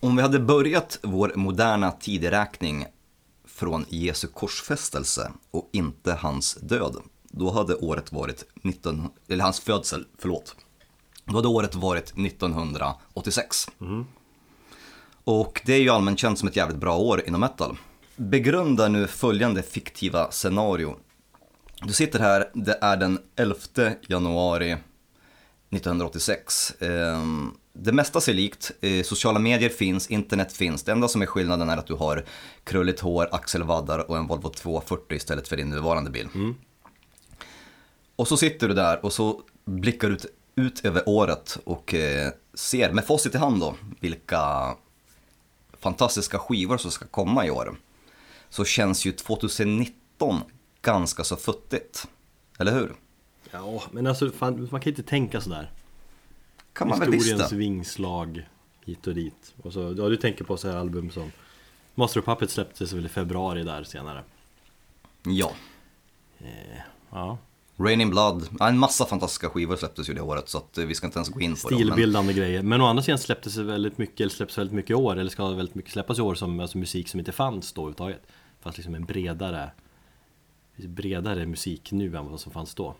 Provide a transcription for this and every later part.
Om vi hade börjat vår moderna tideräkning från Jesu korsfästelse och inte hans död, då hade året varit 19, eller hans födsel, förlåt. Då hade året varit 1986. Och det är ju allmänt känt som ett jävligt bra år inom metal. Begrunda nu följande fiktiva scenario. Du sitter här, det är den 11 januari 1986. Det mesta ser likt, Eh, sociala medier finns, internet finns. Det enda som är skillnaden är att du har krulligt hår, axelvaddar och en Volvo 240 istället för din nuvarande bil. Och så sitter du där och så blickar du ut, ut över året och eh, ser med facit i hand då vilka fantastiska skivor som ska komma i år. Så känns ju 2019 ganska så futtigt. Eller hur? Ja, men alltså fan, man kan inte tänka sådär. Kan man väl det. vingslag hit och dit. Och så, ja, du tänker på så här album som Master of Puppets släpptes väl i februari där senare. Ja. Ja, Rain in Blood, ja, en massa fantastiska skivor släpptes ju det året så att eh, vi ska inte ens gå in på dem. Men stilbildande grejer. Men å andra sidan släpptes det väldigt mycket, eller släpps väldigt mycket i år, eller ska väldigt mycket släppas i år som alltså musik som inte fanns då överhuvudtaget. Fast liksom en bredare, bredare musik nu än vad som fanns då.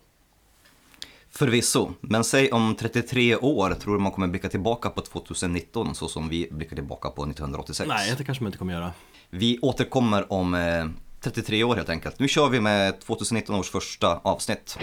Förvisso, men säg om 33 år, tror du man kommer blicka tillbaka på 2019 så som vi blickar tillbaka på 1986? Nej, det kanske man inte kommer göra. Vi återkommer om eh, 33 år helt enkelt. Nu kör vi med 2019 års första avsnitt.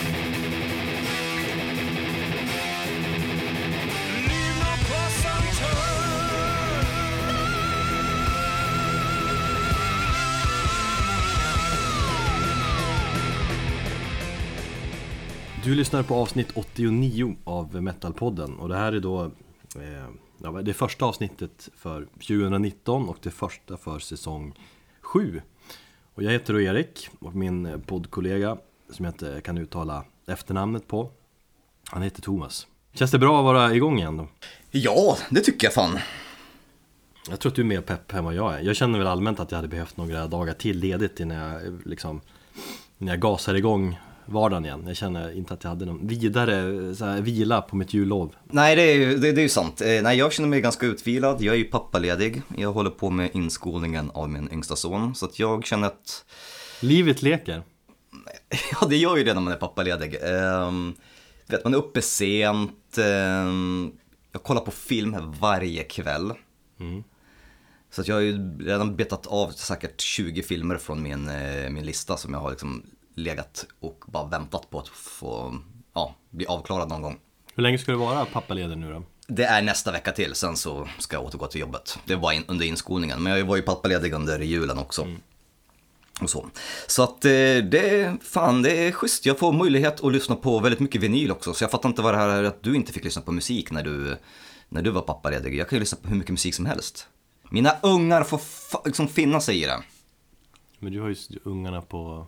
Du lyssnar på avsnitt 89 av Metalpodden och det här är då eh, det första avsnittet för 2019 och det första för säsong 7. Och jag heter då Erik och min poddkollega som jag inte kan uttala efternamnet på Han heter Thomas. Känns det bra att vara igång igen då? Ja, det tycker jag fan. Jag tror att du är mer pepp än vad jag är. Jag känner väl allmänt att jag hade behövt några dagar till ledigt innan jag liksom När jag gasar igång vardagen igen. Jag känner inte att jag hade någon vidare eh, så här, vila på mitt jullov. Nej, det är ju, det, det är ju sant. Eh, nej, jag känner mig ganska utvilad. Jag är ju pappaledig. Jag håller på med inskolningen av min yngsta son. Så att jag känner att, Livet leker. ja det gör ju det när man är pappaledig. Du vet, man är uppe sent. ehm, jag kollar på film varje kväll. Så att jag har ju redan betat av säkert 20 filmer från min, eh, min lista som jag har liksom legat och bara väntat på att få ja, bli avklarad någon gång. Hur länge ska du vara pappaledig nu då? Det är nästa vecka till, sen så ska jag återgå till jobbet. Det var in, under inskolningen, men jag var ju pappaledig under julen också. Och så. så att eh, det, fan det är schysst. Jag får möjlighet att lyssna på väldigt mycket vinyl också. Så jag fattar inte vad det här är att du inte fick lyssna på musik när du, när du var pappaledig. Jag kan ju lyssna på hur mycket musik som helst. Mina ungar får liksom finna sig i det. Men du har ju ungarna på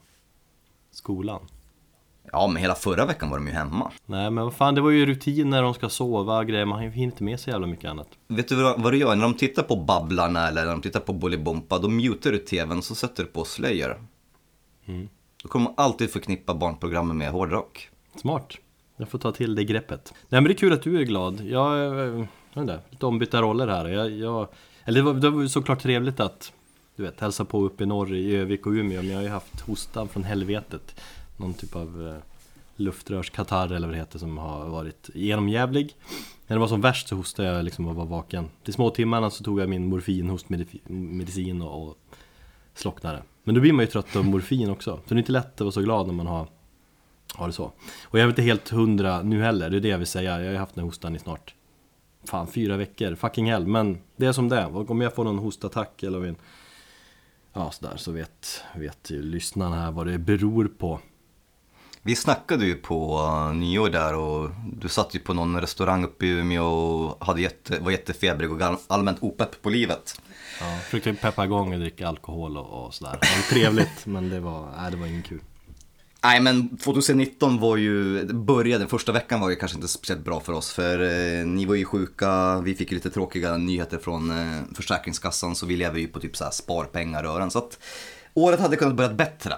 skolan. Ja, men hela förra veckan var de ju hemma. Nej men vad fan, det var ju rutin när de ska sova och grejer. Man hinner inte med så jävla mycket annat. Vet du vad, vad du gör? När de tittar på Babblarna eller när de tittar på Bolibompa, då mutar du tvn och så sätter du på Slayer. Då kommer man alltid förknippa barnprogrammen med hårdrock. Smart. Jag får ta till det greppet. Nej men det är kul att du är glad. Jag, eh, jag vet inte, lite ombytta roller här. Jag, jag, eller det var, det var såklart trevligt att du vet, hälsa på uppe i norr i Övik och Umeå. Men jag har ju haft hostan från helvetet. Någon typ av eh, luftrörskatarr eller vad det heter som har varit genomjävlig. När det var som värst så hostade jag liksom och var vaken. Till småtimmarna så tog jag min morfinhostmedicin och, och slocknade. Men då blir man ju trött av morfin också. Så det är inte lätt att vara så glad när man har har det så. Och jag är inte helt hundra nu heller, det är det jag vill säga. Jag har ju haft den här hostan i snart Fan, fyra veckor, fucking hell. Men det är som det är. Och om jag får någon hostattack eller en Ja, sådär så vet, vet ju lyssnarna här vad det beror på. Vi snackade ju på uh, nyår där och du satt ju på någon restaurang uppe i Umeå och hade jätte, var jättefebrig och all- allmänt opepp på livet. Ja, försökte peppa igång och dricka alkohol och, och sådär. Det var trevligt, men det var, nej, det var ingen kul. Nej men 2019 var ju, började, den första veckan var ju kanske inte speciellt bra för oss för eh, ni var ju sjuka, vi fick ju lite tråkiga nyheter från eh, Försäkringskassan så vi lever ju på typ så här sparpengar röran så att året hade kunnat börjat bättre.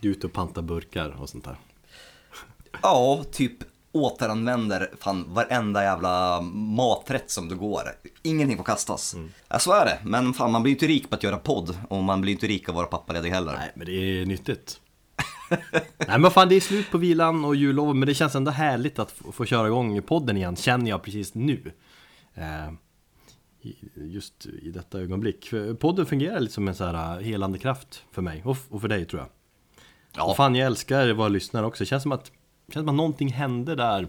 Du är ute och panta burkar och sånt där. Ja, typ återanvänder fan varenda jävla maträtt som du går. Ingenting får kastas. Ja, så är det. Men fan, man blir ju inte rik på att göra podd och man blir inte rik av att vara pappaledig heller. Nej, men det är nyttigt. Nej men fan det är slut på vilan och jullov men det känns ändå härligt att få, få köra igång podden igen känner jag precis nu. Eh, just i detta ögonblick. För podden fungerar lite som en så här eh, helande kraft för mig och, och för dig tror jag. Ja. Och fan jag älskar vara lyssnare också. Det känns som att, det känns som att någonting hände där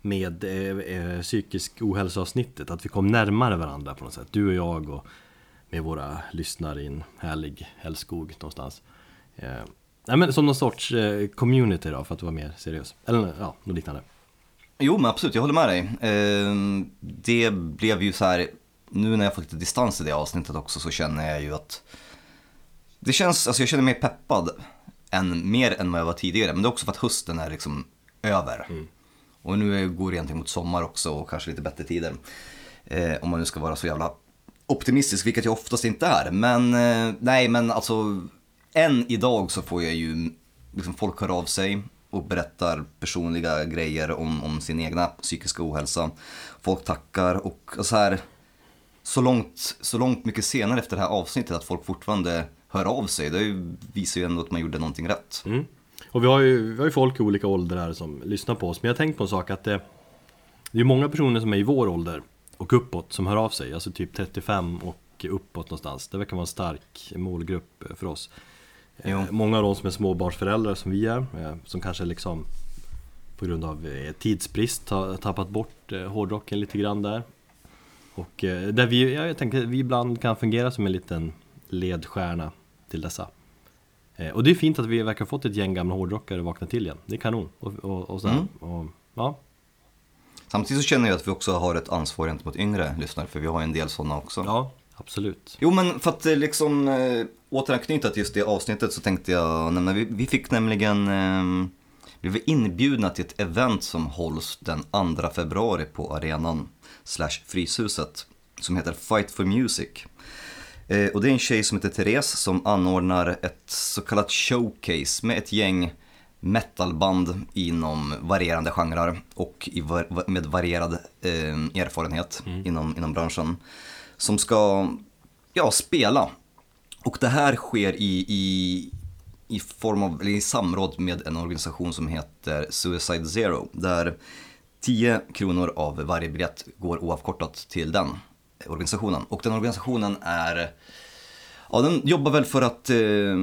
med eh, eh, psykisk ohälsa-avsnittet. Att vi kom närmare varandra på något sätt. Du och jag och med våra lyssnare i en härlig älskog någonstans. Eh, nej men som någon sorts eh, community då för att vara mer seriös. Eller ja, något liknande. Jo men absolut, jag håller med dig. Ehm, det blev ju så här, nu när jag får lite distans i det avsnittet också så känner jag ju att det känns, alltså jag känner mig peppad än, mer än vad jag var tidigare. Men det är också för att hösten är liksom över. Och nu går det egentligen mot sommar också och kanske lite bättre tider. Eh, om man nu ska vara så jävla optimistisk, vilket jag oftast inte är. Men eh, nej, men alltså än idag så får jag ju, liksom folk hör av sig och berättar personliga grejer om, om sin egna psykiska ohälsa. Folk tackar och så här, så långt, så långt mycket senare efter det här avsnittet att folk fortfarande hör av sig. Det visar ju ändå att man gjorde någonting rätt. Mm. Och vi har, ju, vi har ju folk i olika åldrar som lyssnar på oss Men jag har tänkt på en sak att det, det är många personer som är i vår ålder och uppåt som hör av sig Alltså typ 35 och uppåt någonstans Det verkar vara en stark målgrupp för oss Jo. Eh, Många av dem som är småbarnsföräldrar som vi är eh, Som kanske liksom på grund av eh, tidsbrist har tappat bort hårdrocken lite grann där Och där vi, ja, jag tänker vi ibland kan fungera som en liten ledstjärna till dessa Och det är fint att vi verkar ha fått ett gäng gamla hårdrockare vakna till igen. Det är kanon. Och, och, och. Mm. och ja, Samtidigt så känner jag att vi också har ett ansvar gentemot yngre lyssnare, för vi har en del sådana också. ja, absolut. Jo men för att eh, liksom eh, återanknyta till just det avsnittet så tänkte jag nämna, vi, vi fick nämligen, eh, vi var inbjudna till ett event som hålls den 2 februari på arenan slash Fryshuset som heter Fight for Music. Eh, och det är en tjej som heter Therese som anordnar ett så kallat showcase med ett gäng metalband inom varierande genrer och var, va- med varierad eh, erfarenhet inom, inom branschen. Som ska ja, spela. Och det här sker i, i, i form av, eller i samråd med en organisation som heter Suicide Zero. Där 10 kronor av varje biljett går oavkortat till den organisationen. Och den organisationen är, ja den jobbar väl för att eh,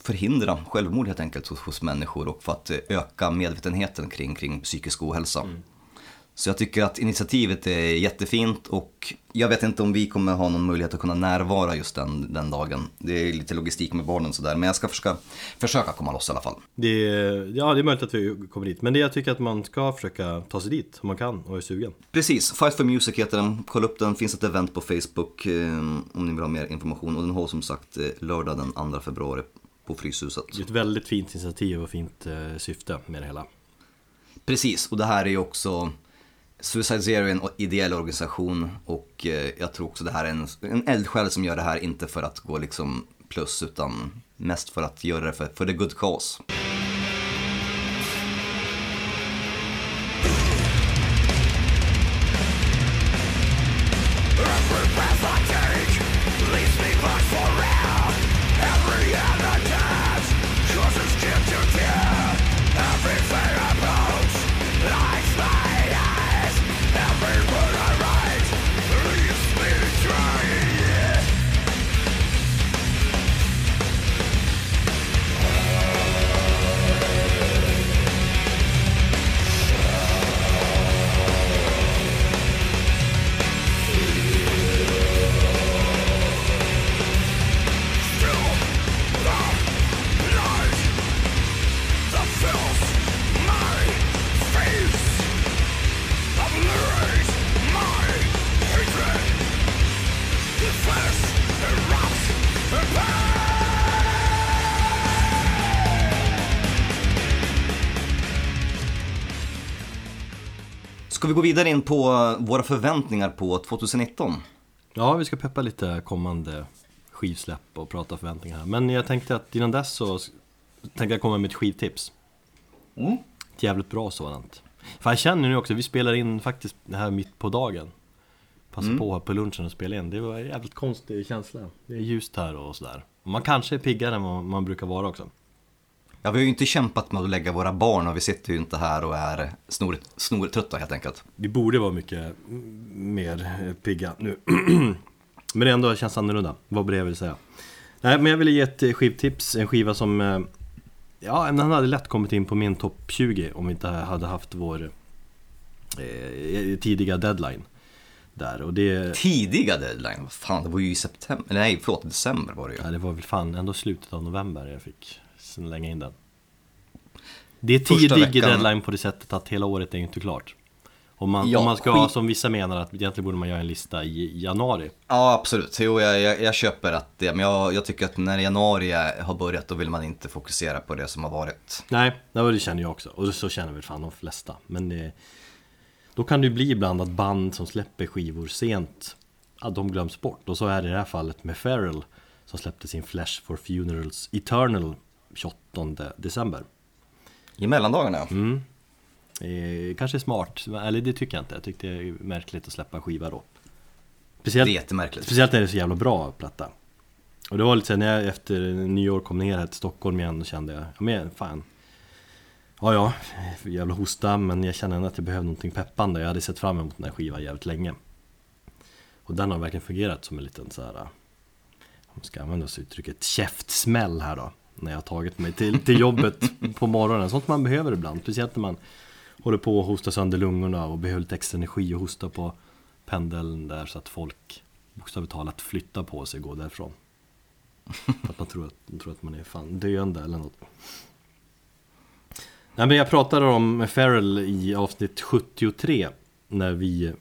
förhindra självmord helt enkelt hos, hos människor och för att eh, öka medvetenheten kring, kring psykisk ohälsa. Mm. Så jag tycker att initiativet är jättefint och jag vet inte om vi kommer ha någon möjlighet att kunna närvara just den, den dagen. Det är lite logistik med barnen och sådär, men jag ska försöka, försöka komma loss i alla fall. Det är, ja, det är möjligt att vi kommer dit. Men det jag tycker att man ska försöka ta sig dit om man kan och är sugen. Precis, Fight for Music heter den. Kolla upp den, finns ett event på Facebook eh, om ni vill ha mer information. Och den hålls som sagt eh, lördag den 2 februari på Fryshuset. Det är ett väldigt fint initiativ och fint eh, syfte med det hela. Precis, och det här är ju också Suicide Zero är en ideell organisation och eh, jag tror också det här är en, en eldsjäl som gör det här inte för att gå liksom plus utan mest för att göra det för, för the good cause. På våra förväntningar på 2019? Ja, vi ska peppa lite kommande skivsläpp och prata förväntningar här. Men jag tänkte att innan dess så tänkte jag komma med ett skivtips. ett jävligt bra sådant. För jag känner nu också, vi spelar in faktiskt det här mitt på dagen. Passa Mm. på här på lunchen och spela in. Det var en jävligt konstig känsla. Det är ljust här och sådär. Man kanske är piggare än vad man brukar vara också. Ja, vi har ju inte kämpat med att lägga våra barn och vi sitter ju inte här och är snor, snortrötta helt enkelt. Vi borde vara mycket mer pigga nu. men det ändå känns annorlunda. Vad var det jag ville säga? Nej, men jag ville ge ett skivtips. En skiva som... eh, Ja, den hade lätt kommit in på min topp 20 om vi inte hade haft vår eh, tidiga deadline. Där och det... Tidiga deadline, vad fan det var ju i september, nej förlåt, december var det ju. Ja, det var väl fan ändå slutet av november jag fick slänga in den. Det är tidig deadline på det sättet att hela året är inte klart. Om man, Ja, om man ska skit- som vissa menar att egentligen borde man göra en lista i januari. Ja, absolut. Jo, jag, jag, jag köper att det, men jag, jag tycker att när januari har börjat då vill man inte fokusera på det som har varit. Nej, det känner jag också. Och så känner väl fan de flesta. Men det, då kan det ju bli ibland att band som släpper skivor sent, att de glöms bort. Och så är det i det här fallet med Feral som släppte sin Flash for Funerals Eternal 28 december. I mellandagarna. Mm. Eh, kanske smart, eller det tycker jag inte. Jag tyckte det är märkligt att släppa en skiva då. Det Speciellt, är jättemärkligt. speciellt när det är så jävla bra platta. Och det var lite här, när jag efter nyår kom ner här till Stockholm igen och kände jag, ja men fan. Ja ja, jävla hosta men jag kände ändå att jag behövde någonting peppande. Jag hade sett fram emot den här skivan jävligt länge. Och den har verkligen fungerat som en liten så här, om man ska använda sig uttrycket, käftsmäll här då. När jag har tagit mig till, till jobbet på morgonen. Sånt man behöver ibland. Speciellt när man håller på att hosta sönder lungorna och behöver lite extra energi och hosta på pendeln där så att folk bokstavligt talat flyttar på sig och går därifrån. För att man tror att, man tror att man är fan döende eller något. Nej men jag pratade om Farrell i avsnitt 73 när vi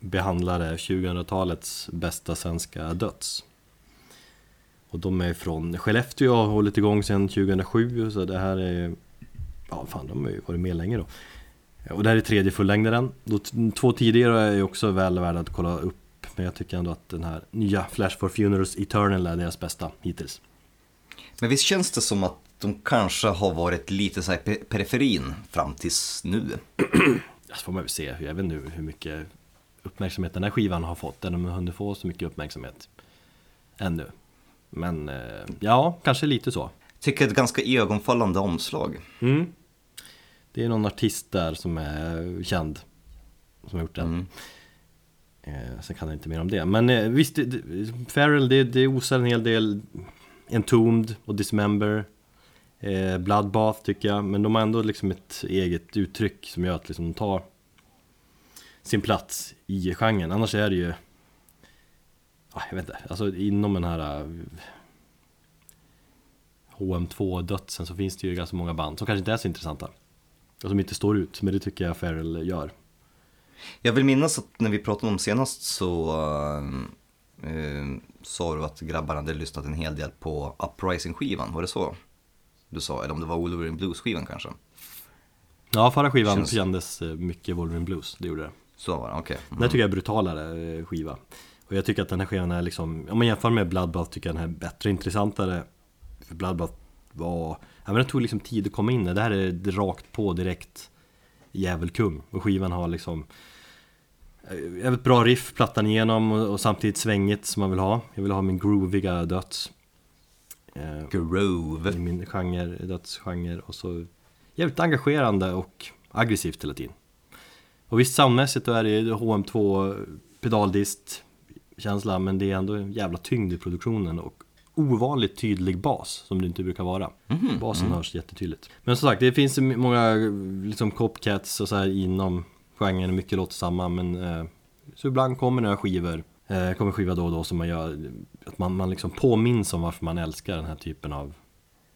behandlade 2000-talets bästa svenska döds. Och de är från Skellefteå och har hållit igång sedan 2007 så det här är Ja fan de har ju varit med länge då. Och det här är tredje fullängdaren. Två tidigare är också väl värda att kolla upp Men jag tycker ändå att den här nya Flash for Funerals Eternal är deras bästa hittills. Men visst känns det som att de kanske har varit lite så här pe- periferin fram tills nu. Så får man väl se, jag vet nu hur mycket uppmärksamhet den här skivan har fått. Den har hunnit få så mycket uppmärksamhet Ännu Men eh, ja, kanske lite så. Tycker ett ganska ögonfallande omslag. Mm. Det är någon artist där som är känd Som har gjort den. Mm. eh, Sen kan jag inte mer om det. Men eh, visst, det, det, Feral det, det osar en hel del. Entombed och Dismember. Eh, Bloodbath tycker jag. Men de har ändå liksom ett eget uttryck som gör att liksom de tar Sin plats i genren. Annars är det ju Jag vet inte, alltså inom den här eh, HM2-dödsen så finns det ju ganska många band som kanske inte är så intressanta. Och som inte står ut, men det tycker jag Feral gör. Jag vill minnas att när vi pratade om senast så äh, sa du att grabbarna hade lyssnat en hel del på Uprising-skivan, var det så? Du sa, eller om det var Wolverine Blues-skivan kanske? Ja, förra skivan Känns- kändes eh, mycket Wolverine Blues, det gjorde det. Så var det, okej. Den här tycker jag är brutalare eh, skiva Och jag tycker att den här skivan är liksom, om man jämför med Bloodbath tycker jag den här är bättre, intressantare För Bloodbath var, ja men det tog liksom tid att komma in i. Det här är det rakt på direkt Jävelkung Och skivan har liksom eh, Jävligt bra riff, plattan igenom och, och samtidigt svängigt som man vill ha Jag vill ha min grooviga döds Eh, Grove. i min genre, dödsgenre och så jävligt engagerande och aggressivt hela tiden. Och visst soundmässigt då är det HM2 pedaldist känsla men det är ändå en jävla tyngd i produktionen och ovanligt tydlig bas som det inte brukar vara. Mhm, Basen hörs jättetydligt. Men som sagt, det finns många liksom copcats och så här inom genren, mycket låter samma men eh, så ibland kommer några skivor eh, kommer skiva då och då som man gör att man, man liksom påminns om varför man älskar den här typen av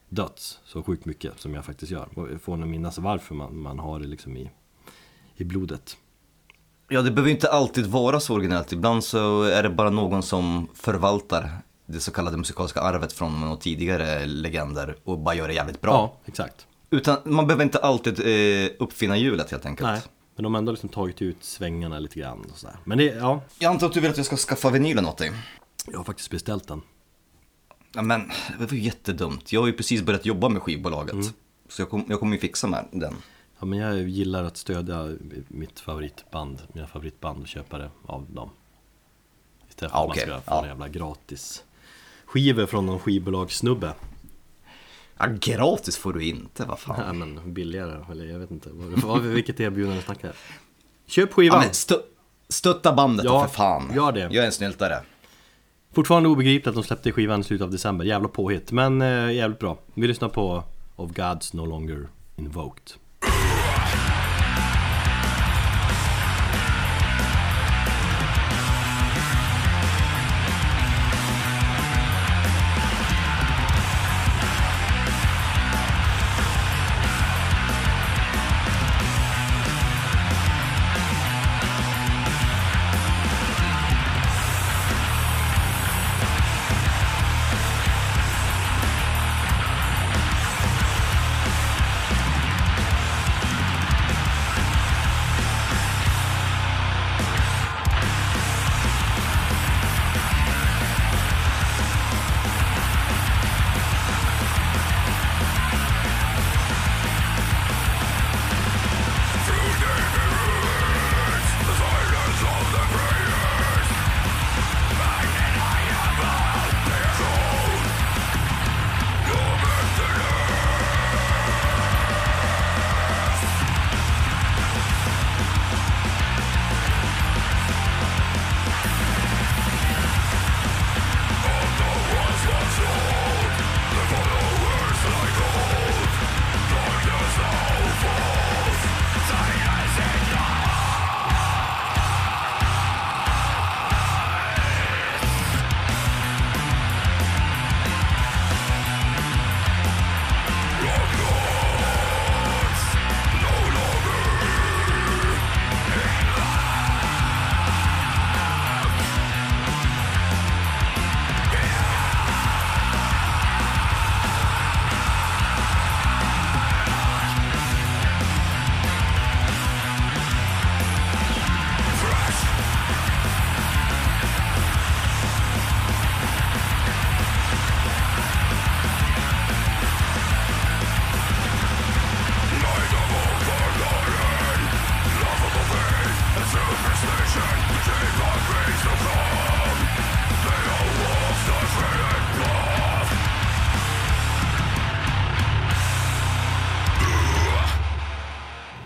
döds så sjukt mycket som jag faktiskt gör. Och får nog minnas varför man, man har det liksom i, i blodet. Ja, det behöver inte alltid vara så originellt. Ibland så är det bara någon som förvaltar det så kallade musikaliska arvet från några tidigare legender och bara gör det jävligt bra. Ja, exakt. Utan man behöver inte alltid eh, uppfinna hjulet helt enkelt. Nej, men de har ändå liksom tagit ut svängarna lite grann och sådär. Men det, ja, Jag antar att du vill att jag ska skaffa vinylen åt dig? jag har faktiskt beställt den. Ja, men det var ju jättedumt. Jag har ju precis börjat jobba med skivbolaget. Så jag, kom, jag kommer ju fixa med den. Ja, men jag gillar att stödja mitt favoritband, mina favoritband och köpa det av dem. Istället för Ja, att man ska få Ja. en jävla gratis skivor från någon skivbolagssnubbe. Ja, gratis får du inte, vad fan. Nej men billigare, eller jag vet inte. Vad, vilket erbjudande snackar Köp Ja, skivan! men stö stötta bandet Ja, då för fan. gör det. Jag är en snyltare. Fortfarande obegripligt att de släppte skivan i slutet av december, jävla påhitt. Men eh, jävligt bra. Vi lyssnar på Of Gods No Longer Invoked.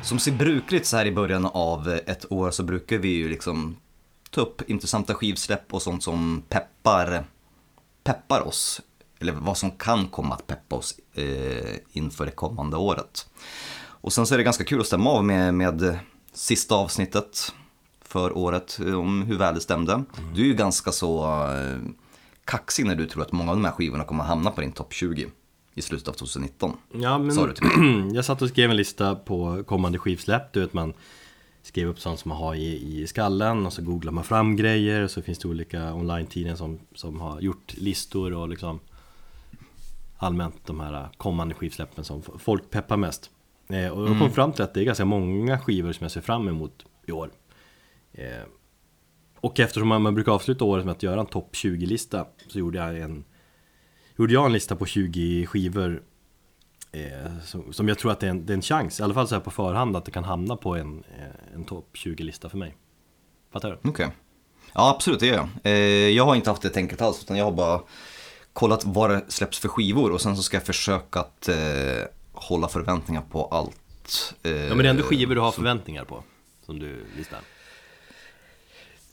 Som ser brukligt så här i början av ett år så brukar vi ju liksom ta upp intressanta skivsläpp och sånt som peppar, peppar oss. Eller vad som kan komma att peppa oss eh, inför det kommande året. Och sen så är det ganska kul att stämma av med, med sista avsnittet för året om hur väl det stämde. Du är ju ganska så eh, kaxig när du tror att många av de här skivorna kommer att hamna på din topp 20 i slutet av 2019. Ja, men Sa du till mig. jag satt och skrev en lista på kommande skivsläpp. Du vet, man skriver upp sånt som man har i, i skallen och så googlar man fram grejer. Och så finns det olika online-tidningar som, som har gjort listor och liksom allmänt de här kommande skivsläppen som folk peppar mest. Eh, och jag kom fram till att det är ganska många skivor som jag ser fram emot i år. Eh, och eftersom man, man brukar avsluta året med att göra en topp 20-lista så gjorde jag en Gjorde jag en lista på 20 skivor eh, som, jag tror att det är, en, det är en chans, i alla fall så här på förhand, att det kan hamna på en, eh, en topp 20-lista för mig Fattar du? Okej. Ja, absolut, det gör jag. Eh, jag har inte haft det tänket alls, utan jag har bara kollat vad det släpps för skivor och sen så ska jag försöka att eh, hålla förväntningar på allt. Eh, Ja men det är ändå skivor du har förväntningar på, som du listar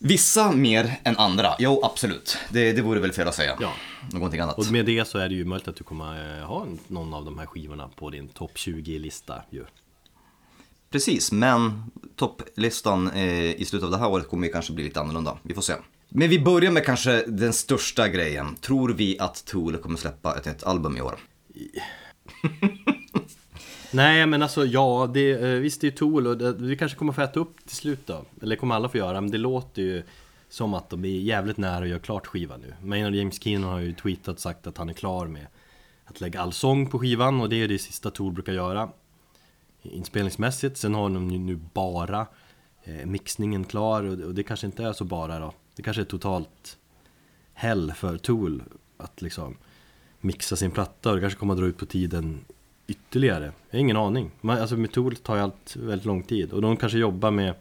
Vissa mer än andra, jo absolut. Det, det vore väl fel att säga. Ja. Någonting annat. Och med det så är det ju möjligt att du kommer eh, ha någon av de här skivorna på din topp 20-lista ju Precis, men topplistan eh, i slutet av det här året kommer ju kanske bli lite annorlunda. Vi får se. Men vi börjar med kanske den största grejen. Tror vi att Tool kommer släppa ett, ett album i år? Nej men alltså ja, det, eh, visst det är ju Tool och det, vi kanske kommer få äta upp till slut då. Eller kommer alla få göra, men det låter ju som att de är jävligt nära att göra klart skivan nu. Maynard James Keenan har ju tweetat och sagt att han är klar med att lägga all sång på skivan och det är det sista Tool brukar göra Inspelningsmässigt, sen har de ju nu bara eh, mixningen klar och, och det kanske inte är så bara då. Det kanske är totalt hell för Tool att liksom mixa sin platta och det kanske kommer att dra ut på tiden ytterligare? Jag har ingen aning. Man, alltså med Tool tar ju allt väldigt lång tid och de kanske jobbar med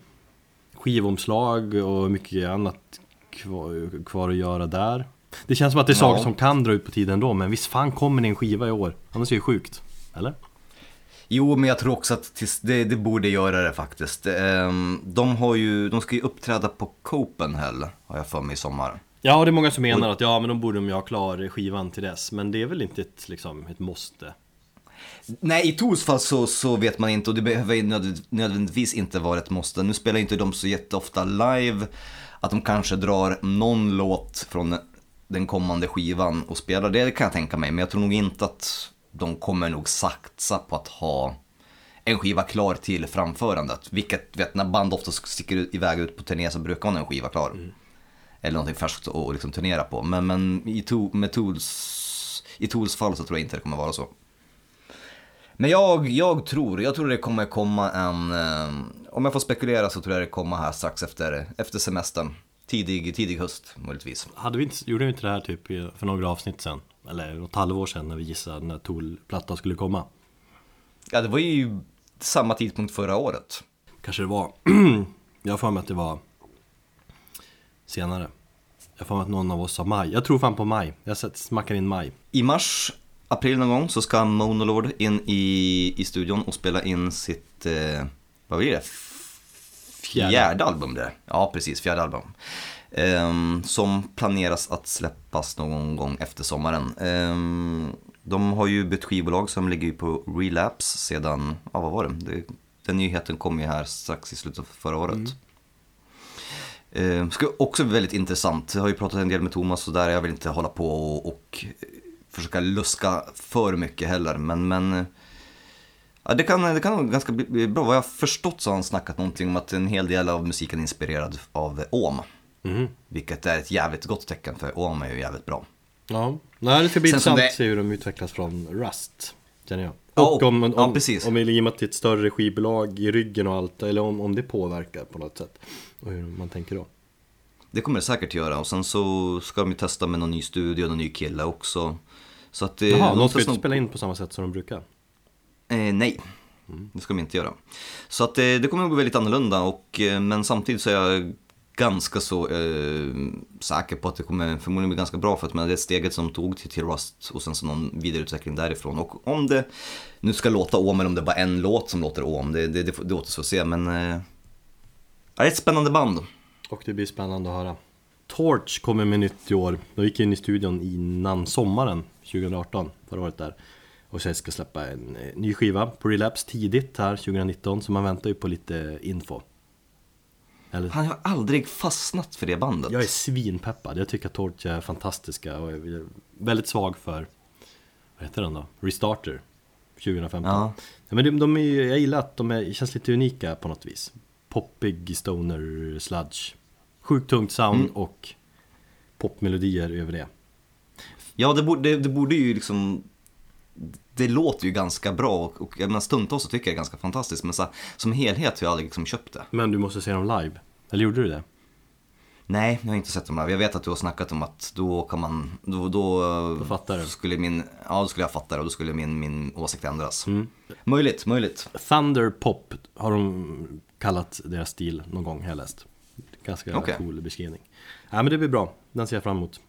skivomslag och mycket annat kvar, kvar att göra där. Det känns som att det är saker Ja. som kan dra ut på tiden då, men visst fan kommer det en skiva i år? Annars är det sjukt. Eller? Jo, men jag tror också att det, det borde göra det faktiskt. Ehm, De, har ju, de ska ju uppträda på Copenhagen, har jag för mig i sommar. Ja, det är många som menar att ja, men de borde de ju ha klar skivan till dess. Men det är väl inte ett, liksom, ett måste. Nej, i Tors fall så, så vet man inte och det behöver nödvändigtvis inte vara ett måste. Nu spelar inte de så jätteofta live. Att de kanske drar någon låt från den kommande skivan och spelar, det kan jag tänka mig. Men jag tror nog inte att de kommer nog satsa på att ha en skiva klar till framförandet. Vilket, vet, när band ofta sticker iväg ut på turné så brukar man ha en skiva klar. Eller någonting färskt att liksom turnera på. Men, men i, to, med Tools, i Tools fall så tror jag inte det kommer vara så. Men jag, jag tror, jag tror det kommer komma en, eh, om jag får spekulera så tror jag det kommer här strax efter, efter semestern. Tidig, tidig höst möjligtvis. Hade vi inte, gjorde vi inte det här typ för några avsnitt sen? Eller något halvår sedan när vi gissade när Tool-plattan skulle komma? Ja, det var ju samma tidpunkt förra året. Kanske det var. jag har för mig att det var senare. Jag mig att någon av oss sa maj. Jag tror fan på maj. Jag smackar in maj. I mars, april någon gång så ska Monolord in i, i studion och spela in sitt, eh, vad blir det? Fjärde. Fjärde album det. Ja, precis, fjärde album. Ehm, som planeras att släppas någon gång efter sommaren. Ehm, de har ju bytt skivbolag som ligger på Relapse sedan, ja vad var det? det den nyheten kom ju här strax i slutet av förra året. Eh, ska också bli väldigt intressant. Jag har ju pratat en del med Thomas och där jag vill inte hålla på och, och eh, försöka luska för mycket heller. Men, men eh, ja, det, kan, det kan nog ganska bli bra. Vad jag har förstått så har han snackat någonting om att en hel del av musiken är inspirerad av Om. Mhm. Vilket är ett jävligt gott tecken för Om är ju jävligt bra. Ja, Nej, det ska bli intressant att se hur de utvecklas från Rust. Känner jag. Ja, Och om, om, ja, precis. om i och med att det är ett större skivbolag i ryggen och allt, eller om, om det påverkar på något sätt. Och hur man tänker då. Det kommer det säkert göra och sen så ska de ju testa med någon ny studio, någon ny kille också. Så att det, Jaha, de ska inte spela in på samma sätt som de brukar. Eh, nej, det ska de inte göra. Så att eh, det kommer att bli väldigt annorlunda, och, eh, men samtidigt så är jag ganska så eh, säker på att det kommer förmodligen bli ganska bra för att men det är steget som tog till, till Rust och sen så någon vidareutveckling därifrån. Och om det nu ska låta om eller om det är bara en låt som låter om, det, det, det, det återstår att se. Men eh, det är ett spännande band. Och det blir spännande att höra. Torch kommer med nytt i år. De gick in i studion innan sommaren 2018, förra året där. Och sen ska släppa en eh, ny skiva på Relapse tidigt här 2019, så man väntar ju på lite info. Eller, Han har aldrig fastnat för det bandet. jag är svinpeppad, jag tycker att Torch är fantastiska och är väldigt svag för, vad heter den då? Restarter 2015. Ja. Ja, men de, de är, jag gillar att de är, känns lite unika på något vis. Poppig stoner sludge. Sjukt tungt sound Mm. och popmelodier över det. Ja, det borde, det, det borde ju liksom... Det låter ju ganska bra och, och jag menar, stundtals så tycker jag det är ganska fantastiskt men så, som helhet har jag aldrig liksom köpt det. Men du måste se dem live. Eller gjorde du det? Nej, jag har inte sett dem live. Jag vet att du har snackat om att då kan man... Då, då, Då fattar du. Skulle min, ja, då skulle jag fatta det och då skulle min, min åsikt ändras. Mm. Möjligt, möjligt. Thunder Pop har de kallat deras stil någon gång, har jag läst. Ganska Okej. cool beskrivning. Ja men det blir bra, den ser jag fram emot.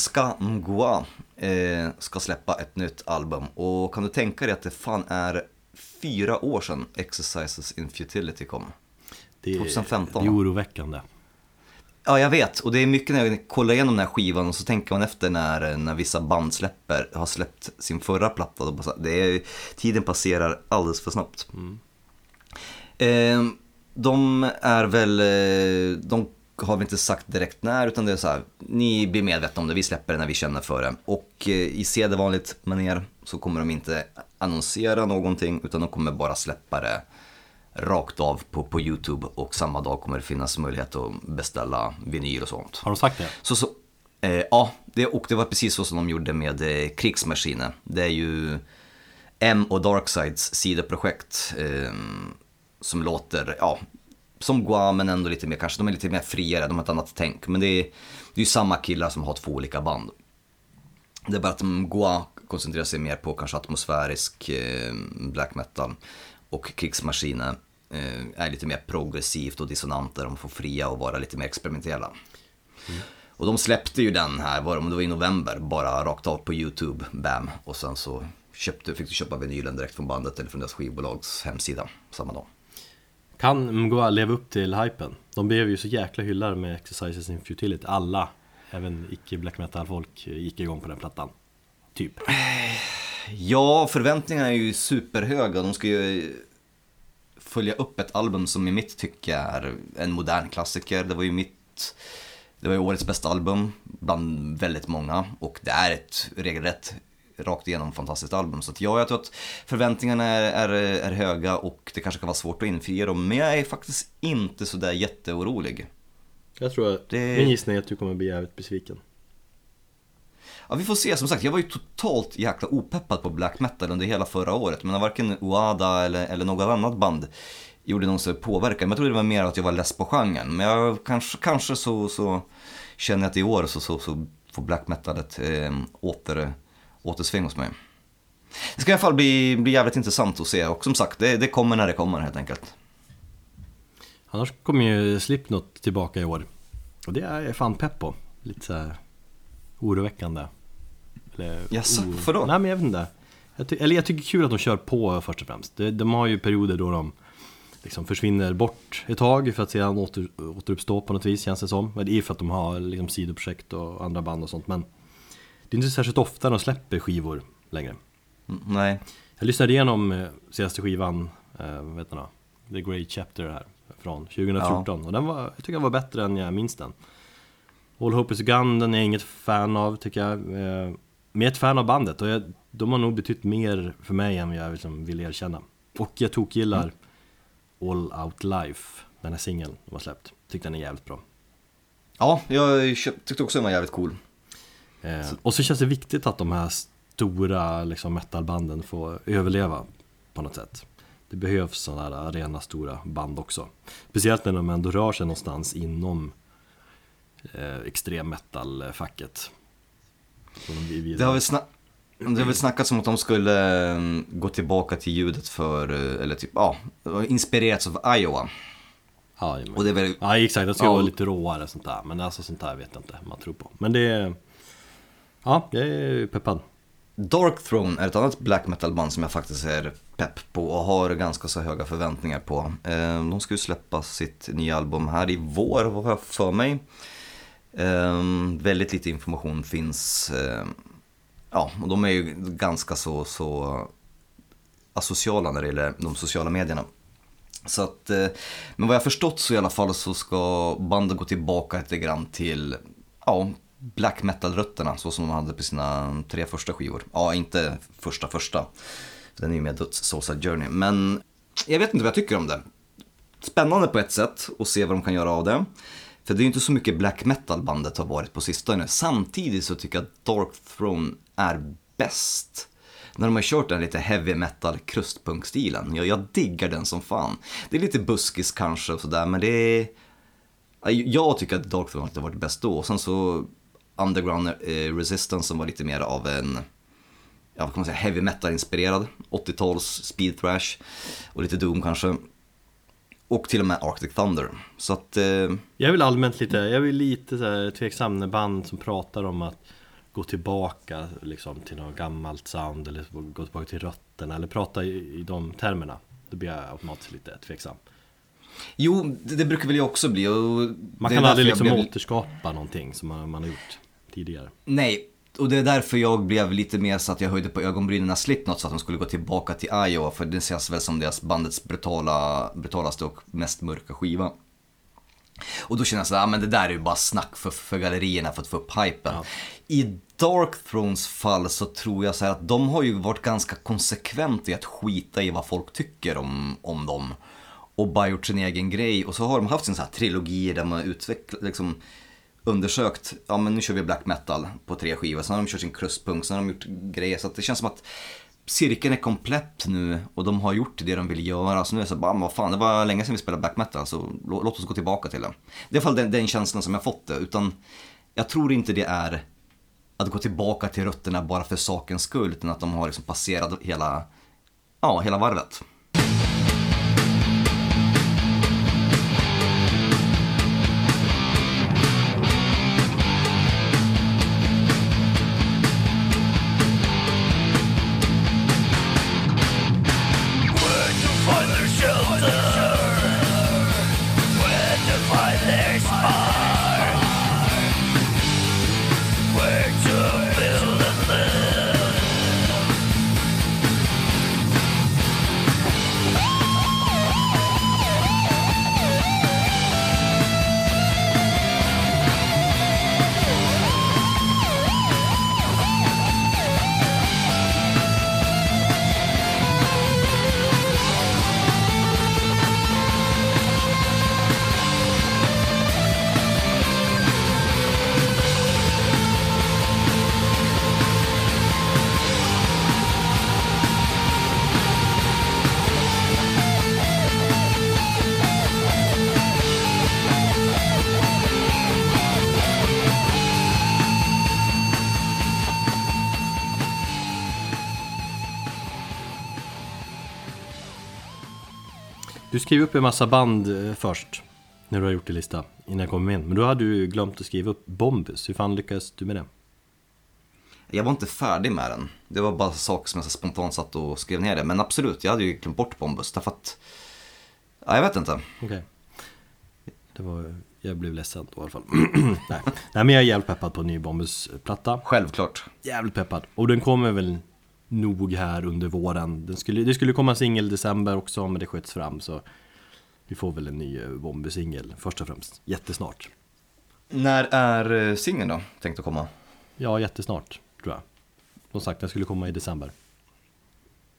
Polska Mgła eh, ska släppa ett nytt album. Och kan du tänka dig att det fan är fyra år sedan Exercises in Futility kom? Det är, 2015. Det är oroväckande. Ja, jag vet. Och det är mycket när jag kollar igenom den här skivan och så tänker man efter när, när vissa band släpper, har släppt sin förra platta. Det är, tiden passerar alldeles för snabbt. Eh, de är väl, eh, de har vi inte sagt direkt när, utan det är så här, ni blir medvetna om det, vi släpper det när vi känner för det. Och eh, i sedvanligt manér så kommer de inte annonsera någonting, utan de kommer bara släppa det rakt av på, på YouTube och samma dag kommer det finnas möjlighet att beställa vinyl och sånt. Har de sagt det? Så, så, eh, ja, det, och det var precis så som de gjorde med eh, Krigsmaskinen. Det är ju M och Darksides sidoprojekt eh, som låter, ja, som Gua men ändå lite mer, kanske de är lite mer friare, de har ett annat tänk. Men det är, det är ju samma killar som har två olika band. Det är bara att Gua koncentrerar sig mer på kanske atmosfärisk eh, black metal och Krigsmaskinen eh, är lite mer progressivt och dissonant där de får fria och vara lite mer experimentella. Och de släppte ju den här, var det, det var i november, bara rakt av på YouTube, bam. Och sen så köpte, fick du köpa vinylen direkt från bandet eller från deras skivbolags hemsida samma dag. Kan Mgwa leva upp till hypen? De blev ju så jäkla hyllade med Exercises in Futility. Alla, även icke black metal-folk, gick igång på den plattan. Typ. Ja, förväntningarna är ju superhöga. De ska ju följa upp ett album som i mitt tycke är en modern klassiker. Det var ju mitt, det var ju årets bästa album bland väldigt många och det är ett regelrätt rakt igenom fantastiskt album. Så att ja, jag tror att förväntningarna är, är, är höga och det kanske kan vara svårt att infria dem. Men jag är faktiskt inte sådär jätteorolig. Jag tror att Det- min gissning är att du kommer bli jävligt besviken. Ja, vi får se. Som sagt, jag var ju totalt jäkla opeppad på black metal under hela förra året. Men varken Oada eller, eller något annat band gjorde någon så påverkan. Men jag tror det var mer att jag var less på genren. Men jag, kanske, kanske så, så känner jag att i år så, så, så får black metalet eh, åter, återsving hos mig. Det ska i alla fall bli, bli jävligt intressant att se. Och som sagt, det, det kommer när det kommer helt enkelt. Annars kommer ju Slipknot tillbaka i år. Och det är jag fan pepp på. Lite så här oroväckande. Eller, Jaså, o- varför då? Nej men jag vet inte. Jag ty- eller jag tycker kul att de kör på först och främst. De, de har ju perioder då de liksom försvinner bort ett tag för att sedan åter, återuppstå på något vis känns det som. Det är för att de har liksom sidoprojekt och andra band och sånt. Men det är inte särskilt ofta de släpper skivor längre. Mm, Nej. Jag lyssnade igenom eh, senaste skivan, eh, den då? The Great Chapter här, från 2014 och den var, jag tycker den var bättre än jag minns den. All Hope Is Gone, den är jag inget fan av tycker jag. Eh, Men jag är ett fan av bandet. Och jag, de har nog betytt mer för mig än jag liksom vill erkänna. Och jag tokgillar All Out Life, den här singeln de har släppt. Tyckte den är jävligt bra. Ja, jag tyckte också den var jävligt cool. Eh, och så känns det viktigt att de här stora liksom, metalbanden får överleva på något sätt. Det behövs sådana här arena stora band också. Speciellt när de ändå rör sig någonstans inom eh, extrem metal-facket. De. Det har väl, sna- det har väl snackats om att de skulle eh, gå tillbaka till ljudet för, eh, eller typ, ja, inspirerats av Iowa. ja, Och det är väl, ja, exakt. Det ska Ja. vara lite råare sånt där. Men alltså sånt där vet jag inte man tror på. Men det. Ja, jag är peppad. Dark Throne är ett annat black metal band som jag faktiskt är pepp på och har ganska så höga förväntningar på. Eh, De ska ju släppa sitt nya album här i vår, vad har jag för mig. Eh, Väldigt lite information finns. eh, Ja, och de är ju ganska så, så asociala när det gäller de sociala medierna. Så att, eh, men vad jag förstått så i alla fall så ska bandet gå tillbaka lite grann till, ja, black metal-rötterna så som de hade på sina tre första skivor. Ja, inte första första, för den är ju med Döds Soulside Journey. Men jag vet inte vad jag tycker om det. Spännande på ett sätt att se vad de kan göra av det. För det är ju inte så mycket black metal bandet har varit på sistone. Samtidigt så tycker jag att Dark Throne är bäst. När de har kört den lite heavy metal krustpunkstilen. Jag, jag diggar den som fan. Det är lite buskis kanske och sådär men det är... Jag tycker att Dark Throne har varit bäst då. Och sen så Underground eh, Resistance som var lite mer av en ja, vad kan man säga, heavy metal-inspirerad. 80-tals speed thrash och lite doom kanske. Och till och med Arctic Thunder. Så att, eh, Jag väl allmänt lite, jag väl lite så här tveksam band som pratar om att gå tillbaka liksom, till något gammalt sound eller gå tillbaka till rötterna eller prata i, i de termerna. Då blir jag automatiskt lite tveksam. Jo, det, det brukar väl jag också bli. Man kan aldrig liksom blev- återskapa någonting som man, man har gjort tidigare. Nej, och det är därför jag blev lite mer så att jag höjde på ögonbrynen när Slipknot så att de skulle gå tillbaka till Iowa. För det känns väl som deras bandets brutala, brutalaste och mest mörka skiva. Och då känner jag så här, ah, men det där är ju bara snack för, för gallerierna för att få upp hypen. Ja. I Dark Thrones fall så tror jag så här att de har ju varit ganska konsekventa i att skita i vad folk tycker om, om dem. Och bara gjort sin egen grej. Och så har de haft sin så här trilogi där man har utvecklat, liksom undersökt, ja men nu kör vi black metal på tre skivor. Sen har de kört sin crustpunk, sen har de gjort grejer. Så att det känns som att cirkeln är komplett nu och de har gjort det de vill göra. Så nu är det så bara, men vad fan, det var länge sedan vi spelade black metal så låt oss gå tillbaka till det. Det är i alla fall den, den känslan som jag fått det. Utan jag tror inte det är att gå tillbaka till rötterna bara för sakens skull. Utan att de har liksom passerat hela, ja, hela varvet. Du skrev upp en massa band eh, först När du har gjort din lista Innan jag kom in Men då hade du glömt att skriva upp Bombus Hur fan lyckades du med det? Jag var inte färdig med den. Det var bara saker som jag så spontant satt och skrev ner det. Men absolut, jag hade ju glömt bort Bombus. Därför att, ja, jag vet inte. Okej Det var Jag blev ledsen då i alla fall Nej. Nej men jag är jävligt peppad på en ny Bombus-platta Självklart. Jävligt peppad Och den kommer väl nog här under våren den skulle, Det skulle komma singel december också men det sköts fram så Vi får väl en ny eh, Bombus-singel först och främst Jättesnart När är eh, singeln då tänkt att komma? Ja jättesnart tror jag Som sagt den skulle komma i december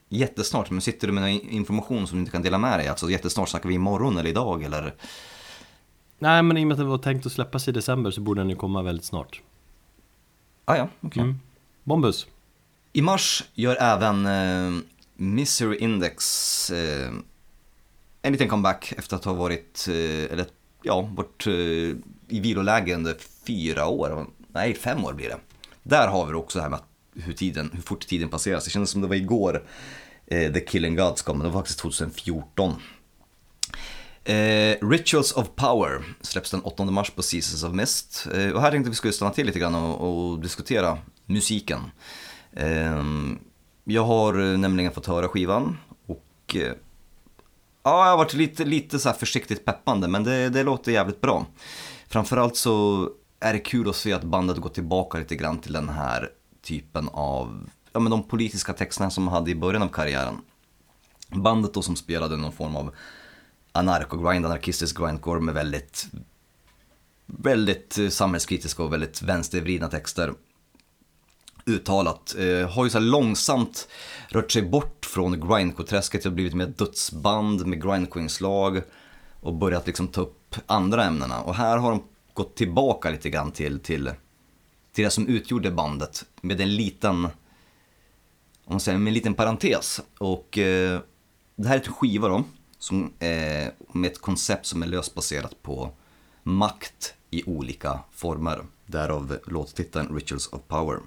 Jättesnart, men sitter du med någon information som du inte kan dela med dig? Alltså jättesnart, snackar vi imorgon eller idag eller? Nej men i och med att den var tänkt att släppas i december så borde den ju komma väldigt snart Ah, ja, okej. mm. Bombus i mars gör även eh, Misery Index eh, en liten comeback efter att ha varit, eh, eller ja, varit eh, i viloläge under fyra år, nej fem år blir det. Där har vi också det här med hur, tiden, hur fort tiden passeras. Det kändes som det var igår eh, The Killing Gods kom, men det var faktiskt 2014. Eh, Rituals of Power släpps den 8 mars på Seasons of Mist. Eh, och här tänkte vi skulle stanna till lite grann och, och diskutera musiken. Ehm, jag har eh, nämligen fått höra skivan och eh, ja, jag har varit lite, lite så här försiktigt peppande men det, det låter jävligt bra. Framförallt så är det kul att se att bandet går tillbaka lite grann till den här typen av, ja men de politiska texterna som man hade i början av karriären. Bandet då som spelade någon form av anarko-grind, anarkistisk grindcore med väldigt, väldigt eh, samhällskritiska och väldigt vänstervridna texter. Uttalat. Eh, har ju så här långsamt rört sig bort från grindcore-träsket och blivit mer dödsband med grindcore-inslag och börjat liksom ta upp andra ämnena. Och här har de gått tillbaka lite grann till, till, till det som utgjorde bandet med en liten, om man säger, med en liten parentes. Och eh, det här är ett skiva då, som, eh, med ett koncept som är löst baserat på makt i olika former. Därav låttiteln Rituals of Power.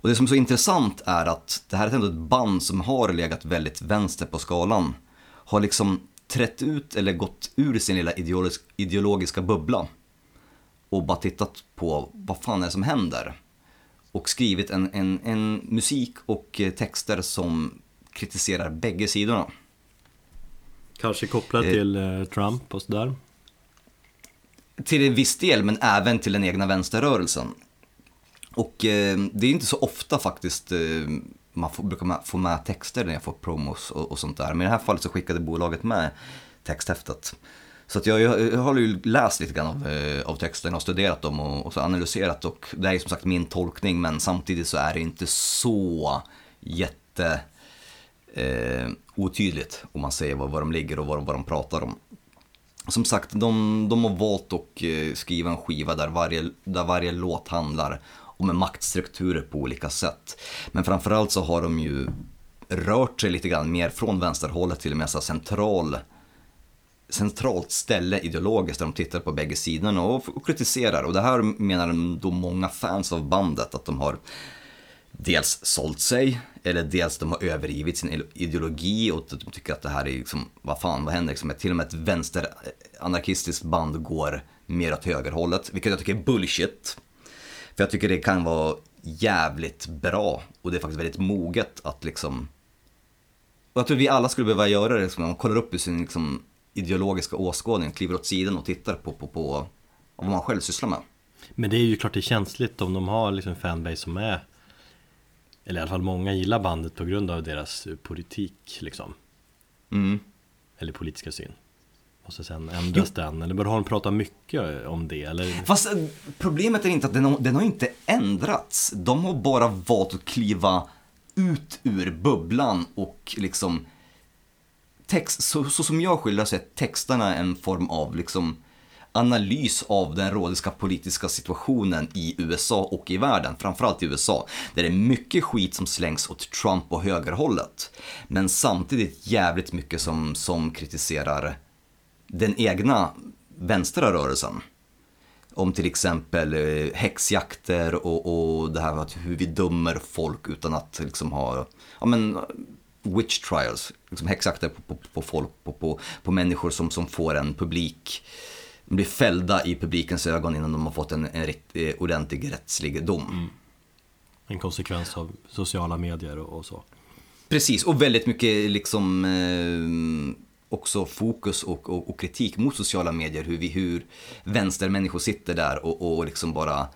Och det som är så intressant är att det här är ändå ett band som har legat väldigt vänster på skalan. Har liksom trätt ut eller gått ur sin lilla ideologisk, ideologiska bubbla. Och bara tittat på vad fan är det som händer. och skrivit en, en, en musik och eh, texter som kritiserar bägge sidorna. Kanske kopplat Eh. till eh, Trump och sådär. Till en viss del, men även till den egna vänsterrörelsen. Och eh, det är inte så ofta faktiskt eh, man får, brukar man få med texter när jag får promos och, och sånt där. Men i det här fallet så skickade bolaget med texthäftet. Så att jag, jag, jag har ju läst lite grann av, eh, av texterna och studerat dem och, och så analyserat. Och det är som sagt min tolkning, men samtidigt så är det inte så jätte eh, otydligt om man säger var, var de ligger och vad, de- vad de pratar om. Som sagt, de, de har valt att eh, skriva en skiva där varje, där varje låt handlar och med maktstrukturer på olika sätt. Men framförallt så har de ju rört sig lite grann mer från vänsterhållet till en med så här central, centralt ställe ideologiskt där de tittar på bägge sidorna och, och kritiserar. Och det här menar då många fans av bandet att de har dels sålt sig, eller dels de har övergivit sin ideologi och de tycker att det här är liksom, vad fan, vad händer liksom? Till och med ett vänsteranarkistiskt eh, band går mer åt högerhållet, vilket jag tycker är bullshit. För jag tycker det kan vara jävligt bra och det är faktiskt väldigt moget att liksom och jag tror vi alla skulle behöva göra det, liksom, man kollar upp i sin liksom, ideologiska åskådning, kliver åt sidan och tittar på, på, på vad man själv sysslar med. Men det är ju klart det är känsligt om de har liksom fanbase som är Eller i alla fall många gillar bandet på grund av deras politik liksom Mm. Eller politiska syn Och så sen ändras den, eller bör de prata mycket om det eller? Fast eh, problemet är inte att den har, den har inte ändrats. De har bara valt att kliva ut ur bubblan och liksom text, så, så som jag skildrar så är texterna en form av liksom analys av den rådiska politiska situationen i USA och i världen, framförallt i USA, där det är mycket skit som slängs åt Trump och högerhållet, men samtidigt jävligt mycket som, som kritiserar den egna vänstra rörelsen. Om till exempel eh, häxjakter och, och det här att hur vi dömer folk utan att liksom ha, ja men witch trials, liksom häxjakter på, på, på folk, på, på, på människor som, som får en publik, blir fällda i publikens ögon innan de har fått en, en rätt, eh, ordentlig rättslig dom. En konsekvens av sociala medier och, och så Precis, och väldigt mycket liksom eh, också fokus och, och, och kritik mot sociala medier. Hur, vi, hur vänstermänniskor sitter där och, och liksom bara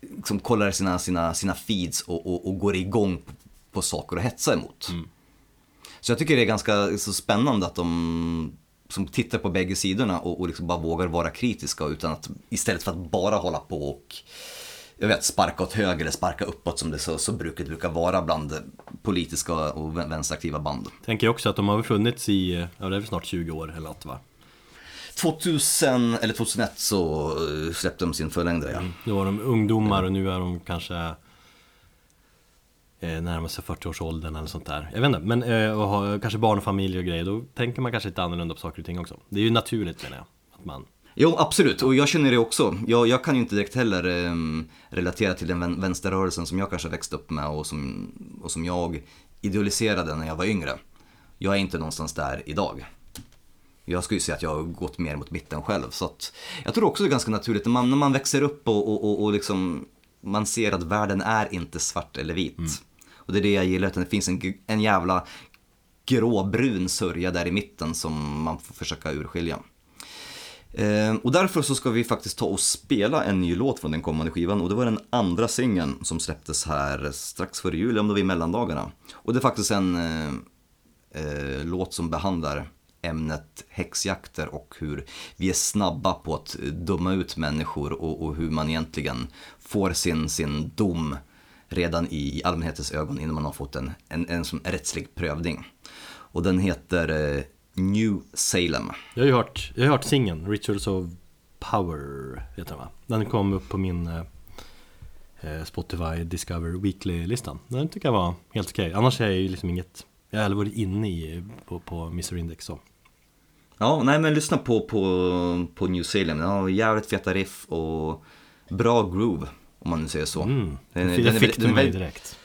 liksom kollar sina, sina, sina feeds och, och, och går igång på, på saker att hetsa emot. Så jag tycker det är ganska så spännande att de som tittar på bägge sidorna och, och liksom bara vågar vara kritiska utan att istället för att bara hålla på och jag vet, sparka åt höger eller sparka uppåt som det så, så brukar, brukar vara bland politiska och vän- vänsteraktiva band. Tänker jag också att de har funnits i, ja det är väl snart 20 år eller något va? 2000 eller 2001 så eh, släppte de sin förlängdare ja. Då var de ungdomar och nu är de kanske eh, närmar sig 40-årsåldern eller sånt där. Jag vet inte, men eh, och har kanske barn och familj och grejer, då tänker man kanske lite annorlunda på saker och ting också. Det är ju naturligt menar jag. Att man, Jo, absolut. Och jag känner det också. Jag, jag kan ju inte direkt heller ehm, relatera till den vän- vänsterrörelsen som jag kanske växte upp med och som, och som jag idealiserade när jag var yngre. Jag är inte någonstans där idag. Jag skulle säga att jag har gått mer mot mitten själv. Så att jag tror också det är ganska naturligt när man, när man växer upp och, och, och, och liksom man ser att världen är inte svart eller vit. Och det är det jag gillar, utan det finns en, en jävla gråbrun sörja där i mitten som man får försöka urskilja. Eh, och därför så ska vi faktiskt ta och spela en ny låt från den kommande skivan och det var den andra singeln som släpptes här strax före jul, om det var i mellandagarna. Och det är faktiskt en eh, eh låt som behandlar ämnet häxjakter och hur vi är snabba på att döma ut människor och, och hur man egentligen får sin, sin dom redan i allmänhetens ögon innan man har fått en, en, en som rättslig prövning. Och den heter eh, New Salem. jag har ju hört, jag har hört singeln, Rituals of Power, heter den va? Den kom upp på min eh, eh, Spotify Discover Weekly-listan. Den tycker jag var helt okej. Annars är jag ju liksom inget, jag har aldrig varit inne i, på, på Mr Index så. Ja, nej men lyssna på, på, på New Salem. Den har jävligt feta riff och bra groove, om man nu säger så. Mm, Den jag den fick den är mig direkt.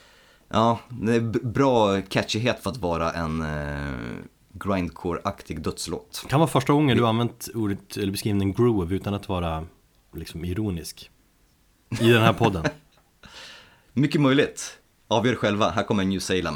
Ja, det är bra catchighet för att vara en eh, grindcore-aktig dödslåt. Kan vara första gången du använt ordet, eller beskrivningen groove utan att vara liksom ironisk I den här podden Mycket möjligt. Avgör själva, här kommer New Salem.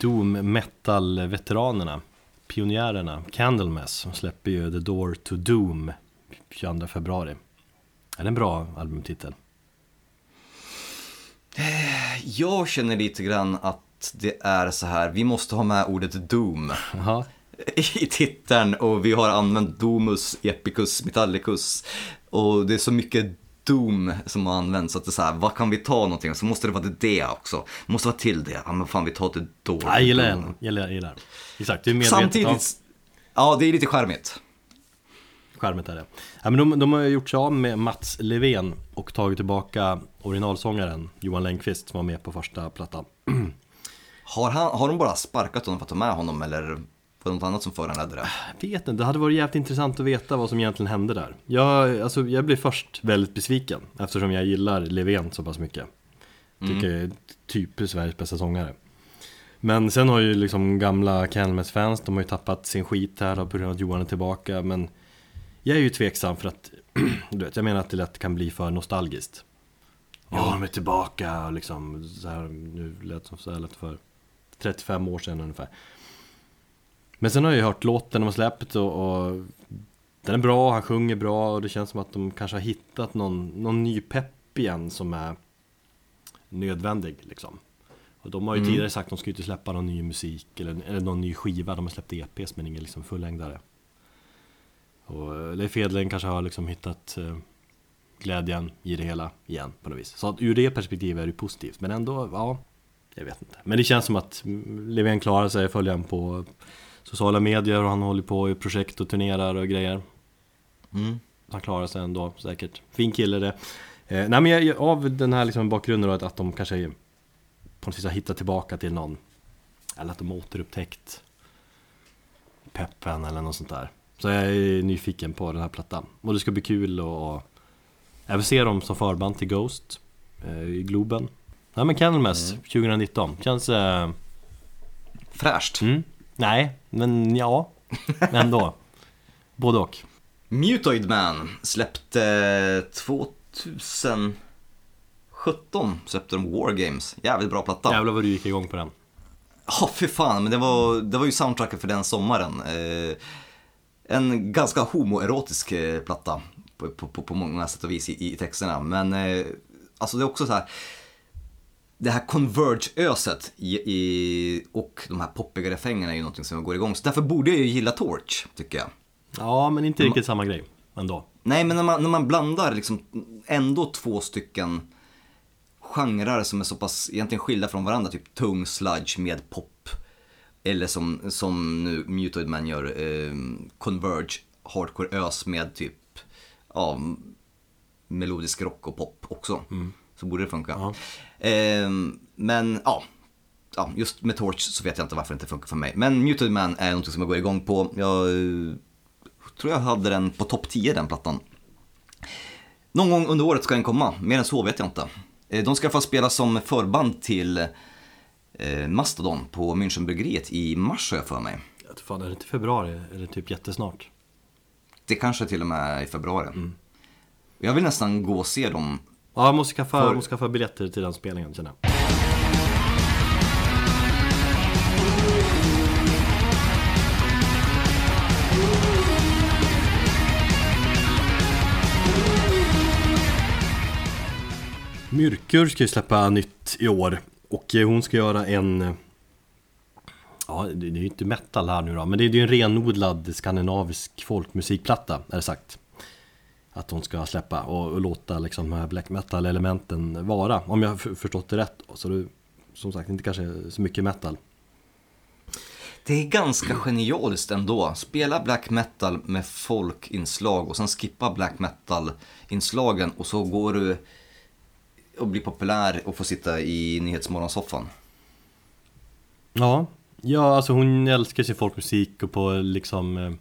Doom metal-veteranerna, pionjärerna, Candlemass, som släpper ju The Door to Doom 22 februari. Är det en bra albumtitel? Jag känner lite grann att det är så här, vi måste ha med ordet Doom Jaha, i titeln och vi har använt Domus, Epicus, Metallicus och det är så mycket Doom som har använts så att det är så här, vad kan vi ta någonting? Så måste det vara det också. Måste vara till det. Ja men fan vi tar det då. jag gillar den, gillar, gillar. Exakt, det är medvetet Samtidigt, av ja det är lite charmigt. skärmet är det. Ja, men de, de har gjort sig av med Mats Levén och tagit tillbaka originalsångaren Johan Längqvist som var med på första plattan. Har, han, har de bara sparkat honom för att ta med honom eller var det något annat som föranledde det? Jag vet inte, det hade varit jävligt intressant att veta vad som egentligen hände där. Jag, alltså, jag blev först väldigt besviken eftersom jag gillar Levén så pass mycket. Tycker är typ Sveriges bästa sångare. Men sen har ju liksom gamla Candlemass-fans, de har ju tappat sin skit här på grund av att Johan är tillbaka. Men jag är ju tveksam för att, du vet, jag menar att det lätt kan bli för nostalgiskt. Ja, de är tillbaka och liksom så här, nu lät det som så här lät för 35 år sedan ungefär. Men sen har jag ju hört låten de har släppt och, och den är bra, han sjunger bra och det känns som att de kanske har hittat någon, någon ny pepp igen som är nödvändig liksom. Och de har ju tidigare sagt att de ska ju inte släppa någon ny musik eller, eller någon ny skiva, de har släppt EPs men ingen liksom fullängdare. Och eh, Leif Edling kanske har liksom hittat eh, glädjen i det hela igen på något vis. Så att ur det perspektivet är det positivt, men ändå, ja, jag vet inte. Men det känns som att mm, Löfven klarar sig, följer han på sociala medier och han håller på i projekt och turnerar och grejer. Mm. Han klarar sig ändå säkert. Fin kille det. Eh, nej men jag, av den här liksom bakgrunden då att, att de kanske på något vis har hittat tillbaka till någon eller att de återupptäckt peppen eller något sånt där. Så jag är nyfiken på den här plattan. Och det ska bli kul att även se dem som förband till Ghost eh, i Globen. Nej men Candlemass 2019 känns... Eh, Fräscht. mm, nej, men ja, ändå. Både och. Mutoid Man släppte 2017 släppte de War Games. Jävligt bra platta. Jävlar vad du gick igång på den. Ja, för fan, men det var, det var ju soundtracken för den sommaren. Eh, en ganska homoerotisk eh, platta på, på, på, på många sätt och vis i, i texterna. Men eh, alltså det är också så här, det här Converge-öset och de här poppiga refrängerna är ju någonting som går igång. Så därför borde jag ju gilla Torch, tycker jag. Ja, men inte riktigt samma grej ändå. Nej, men när man, när man blandar liksom ändå två stycken genrer som är så pass egentligen skilda från varandra, typ tung sludge med pop. Eller som, som nu Mutoid Man gör, eh, Converge, hardcore ös med typ, ja, melodisk rock och pop också. Så borde det funka. Ja. Eh, men ja, ja, just med Torch så vet jag inte varför det inte funkar för mig. Men Muted Man är något som jag går igång på. Jag eh, tror jag hade den på topp 10 den plattan. Någon gång under året ska den komma, mer än så vet jag inte. Eh, De ska i alla fall spela som förband till eh, Mastodon på Münchenbryggeriet i mars har jag för mig. Jag fan, är det inte februari? Eller typ jättesnart? Det kanske till och med är i februari. Jag vill nästan gå och se dem. Ja, jag måste skaffa, För- måste skaffa biljetter till den spelningen känner jag. Myrkur ska ju släppa nytt i år och eh, hon ska göra en eh, Ja, det det är ju inte metal här nu då, men det är ju en renodlad skandinavisk folkmusikplatta, är det sagt att hon ska släppa och, och låta liksom de här black metal-elementen vara. Om jag har förstått det rätt. Så det, som sagt, inte kanske så mycket metal. Det är ganska genialiskt ändå. Spela black metal med folkinslag och sen skippa black metal-inslagen och så går du och blir populär och får sitta i Nyhetsmorgonsoffan. Ja, ja alltså hon älskar sin folkmusik och på liksom eh,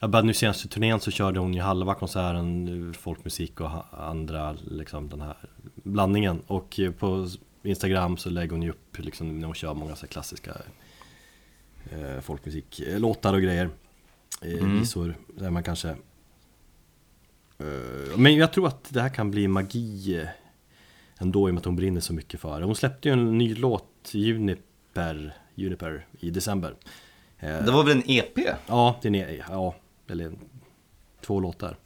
Ja, bara nu senaste turnén så körde hon ju halva konserten folkmusik och andra liksom den här blandningen. Och på Instagram så lägger hon ju upp liksom när hon kör många så här klassiska eh, folkmusik, eh, låtar och grejer. Eh, Visor där man kanske eh, Men jag tror att det här kan bli magi eh, ändå i och med att hon brinner så mycket för det. Hon släppte ju en ny låt, Juniper, Juniper i december. Eh, Det var väl en EP? Ja, den är, ja, eller två låtar.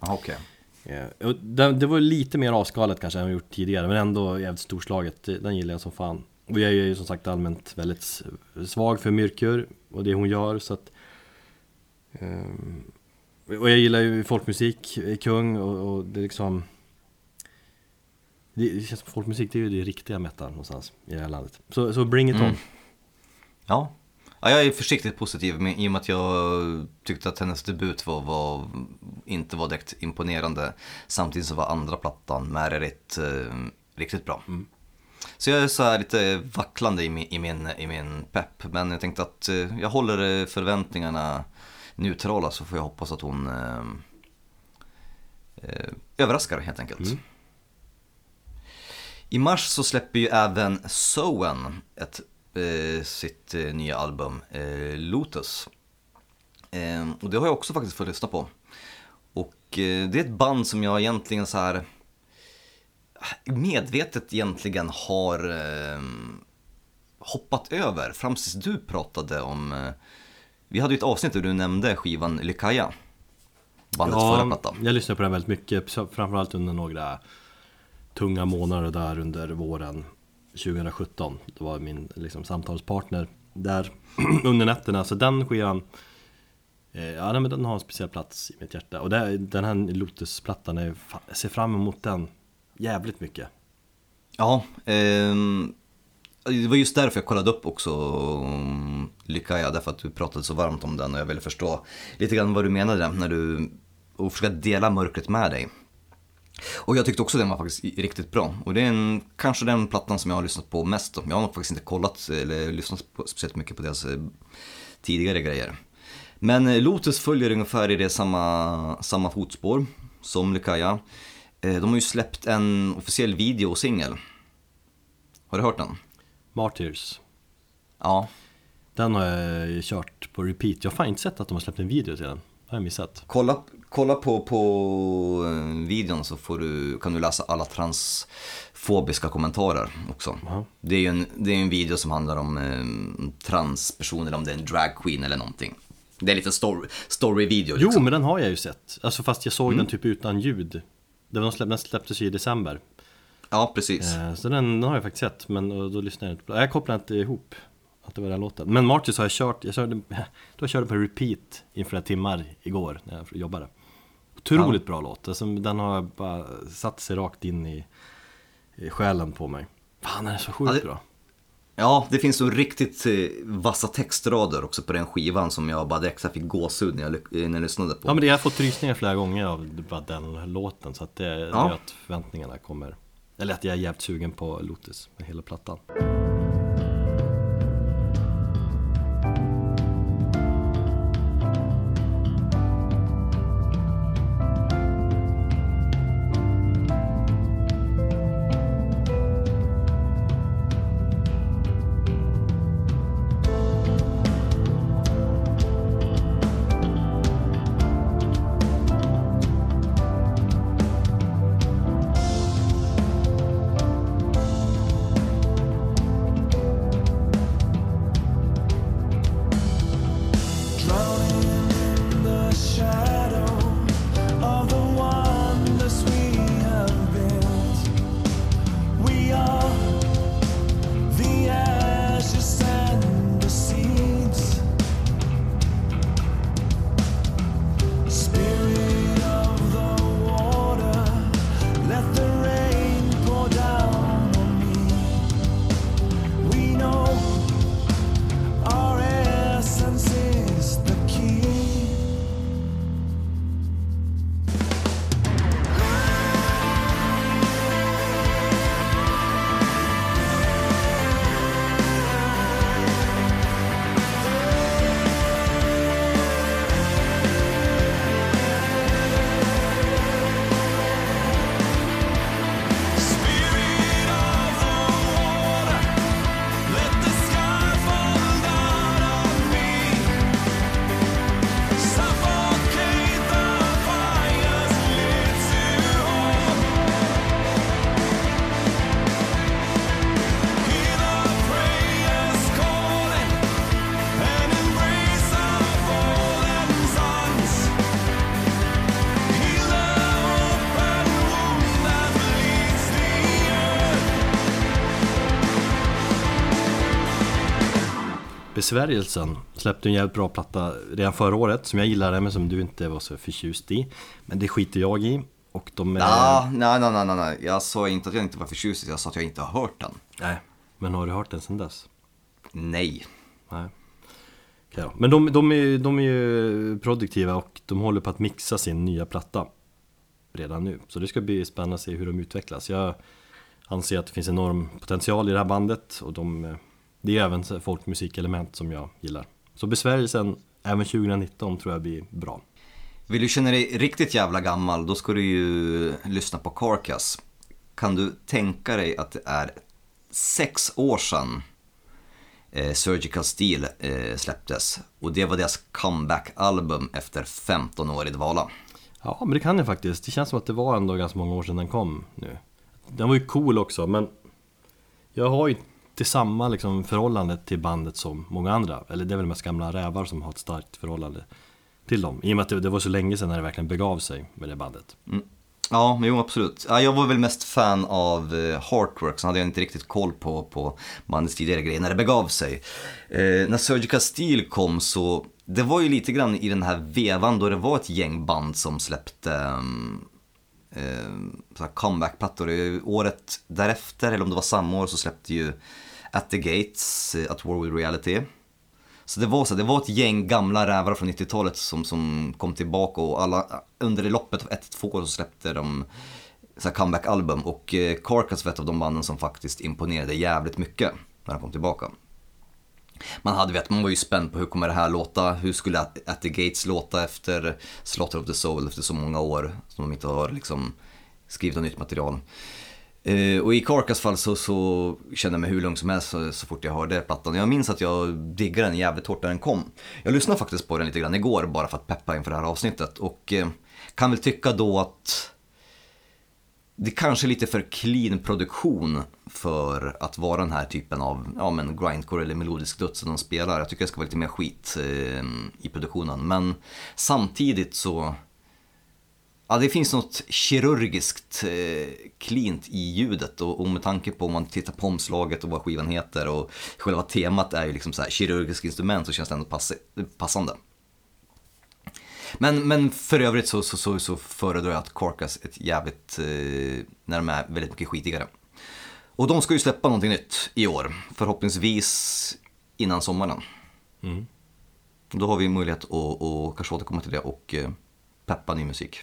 Jaha, okej. Eh, och det, det var lite mer avskalat kanske än jag gjort tidigare, men ändå jävligt storslaget. Det- Den gillar jag som fan. Och jag är ju som sagt allmänt väldigt svag för Myrkur och det hon gör, så att... ehm, och jag gillar ju folkmusik, är kung och, och det är liksom... Det känns som folkmusik, det är ju det riktiga metal någonstans i det här landet. Så, så bring it on. Mm. Ja. Ja, jag är försiktigt positiv med, i och med att jag tyckte att hennes debut var, var, inte var direkt imponerande. Samtidigt så var andra plattan, Märerit, eh, riktigt bra. Så jag är så här lite vacklande i min, i min, i min pepp, men jag tänkte att eh, jag håller eh, förväntningarna neutrala så får jag hoppas att hon eh, eh, överraskar helt enkelt. I mars så släpper ju även Soen ett, eh, sitt eh, nya album eh, Lotus. Eh, och det har jag också faktiskt fått lyssna på. Och eh, det är ett band som jag egentligen så här medvetet egentligen har eh, hoppat över fram tills du pratade om eh, vi hade ju ett avsnitt där du nämnde skivan Lykaja. Bandets förra platta. jag lyssnade på den väldigt mycket, framförallt under några tunga månader där under våren 2017. Det var min liksom, samtalspartner där under nätterna, så den skivan eh, Ja, men den har en speciell plats i mitt hjärta. Och det, den här Lotus-plattan, är, jag ser fram emot den jävligt mycket. Ja, eh, det var just därför jag kollade upp också mm, Lykaja, därför att du pratade så varmt om den och jag ville förstå lite grann vad du menade när du, och försöka dela mörkret med dig. Och jag tyckte också den var faktiskt riktigt bra. Och det är en, kanske den plattan som jag har lyssnat på mest. Då. Jag har nog faktiskt inte kollat eller lyssnat på, speciellt mycket på deras eh, tidigare grejer. Men eh, Lotus följer ungefär i det samma, samma fotspår som Lykaja. Eh, De har ju släppt en officiell video och singel. Har du hört den? Martyrs. Ja. Den har jag kört på repeat. Jag har fan inte sett att de har släppt en video till den. Har jag missat. Kolla, kolla på, på eh, videon så får du, kan du läsa alla transfobiska kommentarer också. Jaha. Det är ju en, det är en video som handlar om eh, transpersoner, om det är en dragqueen eller någonting. Det är en liten story, story-video Jo, liksom. men den har jag ju sett. Alltså fast jag såg den typ utan ljud. Den, var släpp, den släpptes ju i december. Ja, precis. Eh, Så den, den har jag faktiskt sett, men då lyssnade jag inte på. Jag kopplade inte ihop att det var den låten. Men Martys har jag kört, jag körde, då körde på repeat i flera timmar igår när jag jobbade. Otroligt bra låt, alltså, den har bara satt sig rakt in i, i själen på mig. Fan, den är så sjukt Ja, det- bra. Ja, det finns så riktigt eh, vassa textrader också på den skivan som jag bara direkt fick gåshud när jag, ly- när jag lyssnade på. Ja men det, jag har fått rysningar flera gånger av bara den låten så att det, det Ja. gör att förväntningarna kommer Eller att jag är jävligt sugen på Lotus med hela plattan Besvärjelsen släppte en jävligt bra platta redan förra året som jag gillade men som du inte var så förtjust i. Men det skiter jag i. Och de är... Ah, nej, nej, nej, nej. Jag sa inte att jag inte var förtjust i jag sa att jag inte har hört den. Nej, men har du hört den sen dess? Nej. Nej. Okej då. Men de, de, är, de är ju produktiva och de håller på att mixa sin nya platta redan nu. Så det ska bli spännande att se hur de utvecklas. Jag anser att det finns enorm potential i det här bandet och de, det är även folkmusikelement som jag gillar. Så besvärjelsen även 2019 tror jag blir bra. Vill du känna dig riktigt jävla gammal, då ska du ju lyssna på Carcass. Kan du tänka dig att det är sex år sedan eh, Surgical Steel eh, släpptes? Och det var deras comeback-album efter 15 år i dvala. Ja, men det kan jag faktiskt. Det känns som att det var ändå ganska många år sedan den kom nu. Den var ju cool också, men jag har ju inte samma liksom, förhållande till bandet som många andra. Eller det är väl mest gamla rävar som har ett starkt förhållande till dem. I och med att det, det var så länge sedan när det verkligen begav sig med det bandet. Mm. Ja, men jo absolut. Ja, jag var väl mest fan av eh, Heartwork, så hade jag inte riktigt koll på, på bandets tidigare grejer när det begav sig. Eh, när Surgical Steel kom så, det var ju lite grann i den här vevan då det var ett gäng band som släppte um, eh, comeback-plattor. Året därefter, eller om det var samma år, så släppte ju At the Gates, eh, At War With Reality. Så det var så, det var ett gäng gamla rävar från 90-talet som, som kom tillbaka och alla, under det loppet av ett, två år så släppte de så comeback-album och eh, Carcass var ett av de banden som faktiskt imponerade jävligt mycket när de kom tillbaka. Man hade vet, man var ju spänd på hur kommer det här låta, hur skulle At At the Gates låta efter Slaughter of the Soul efter så många år som de inte har liksom skrivit något nytt material. Eh, och i Carcass fall så, så kände jag mig hur lugn som helst så, så fort jag hörde plattan. Jag minns att jag diggade den jävligt hårt när den kom. Jag lyssnade faktiskt på den lite grann igår bara för att peppa inför det här avsnittet och eh, kan väl tycka då att det kanske är lite för clean produktion för att vara den här typen av ja, men grindcore eller melodisk döds som de spelar. Jag tycker det ska vara lite mer skit eh, i produktionen. Men samtidigt så Ja, det finns något kirurgiskt eh, i ljudet och, och med tanke på om man tittar på omslaget och vad skivan heter och själva temat är ju liksom så här kirurgiskt instrument så känns det ändå pass, passande. Men, men för övrigt så, så, så, så föredrar jag att Carcass ett jävligt, eh, när de är väldigt mycket skitigare. Och de ska ju släppa någonting nytt i år, förhoppningsvis innan sommaren. Mm. Då har vi möjlighet att, att kanske återkomma till det och eh, peppa ny musik.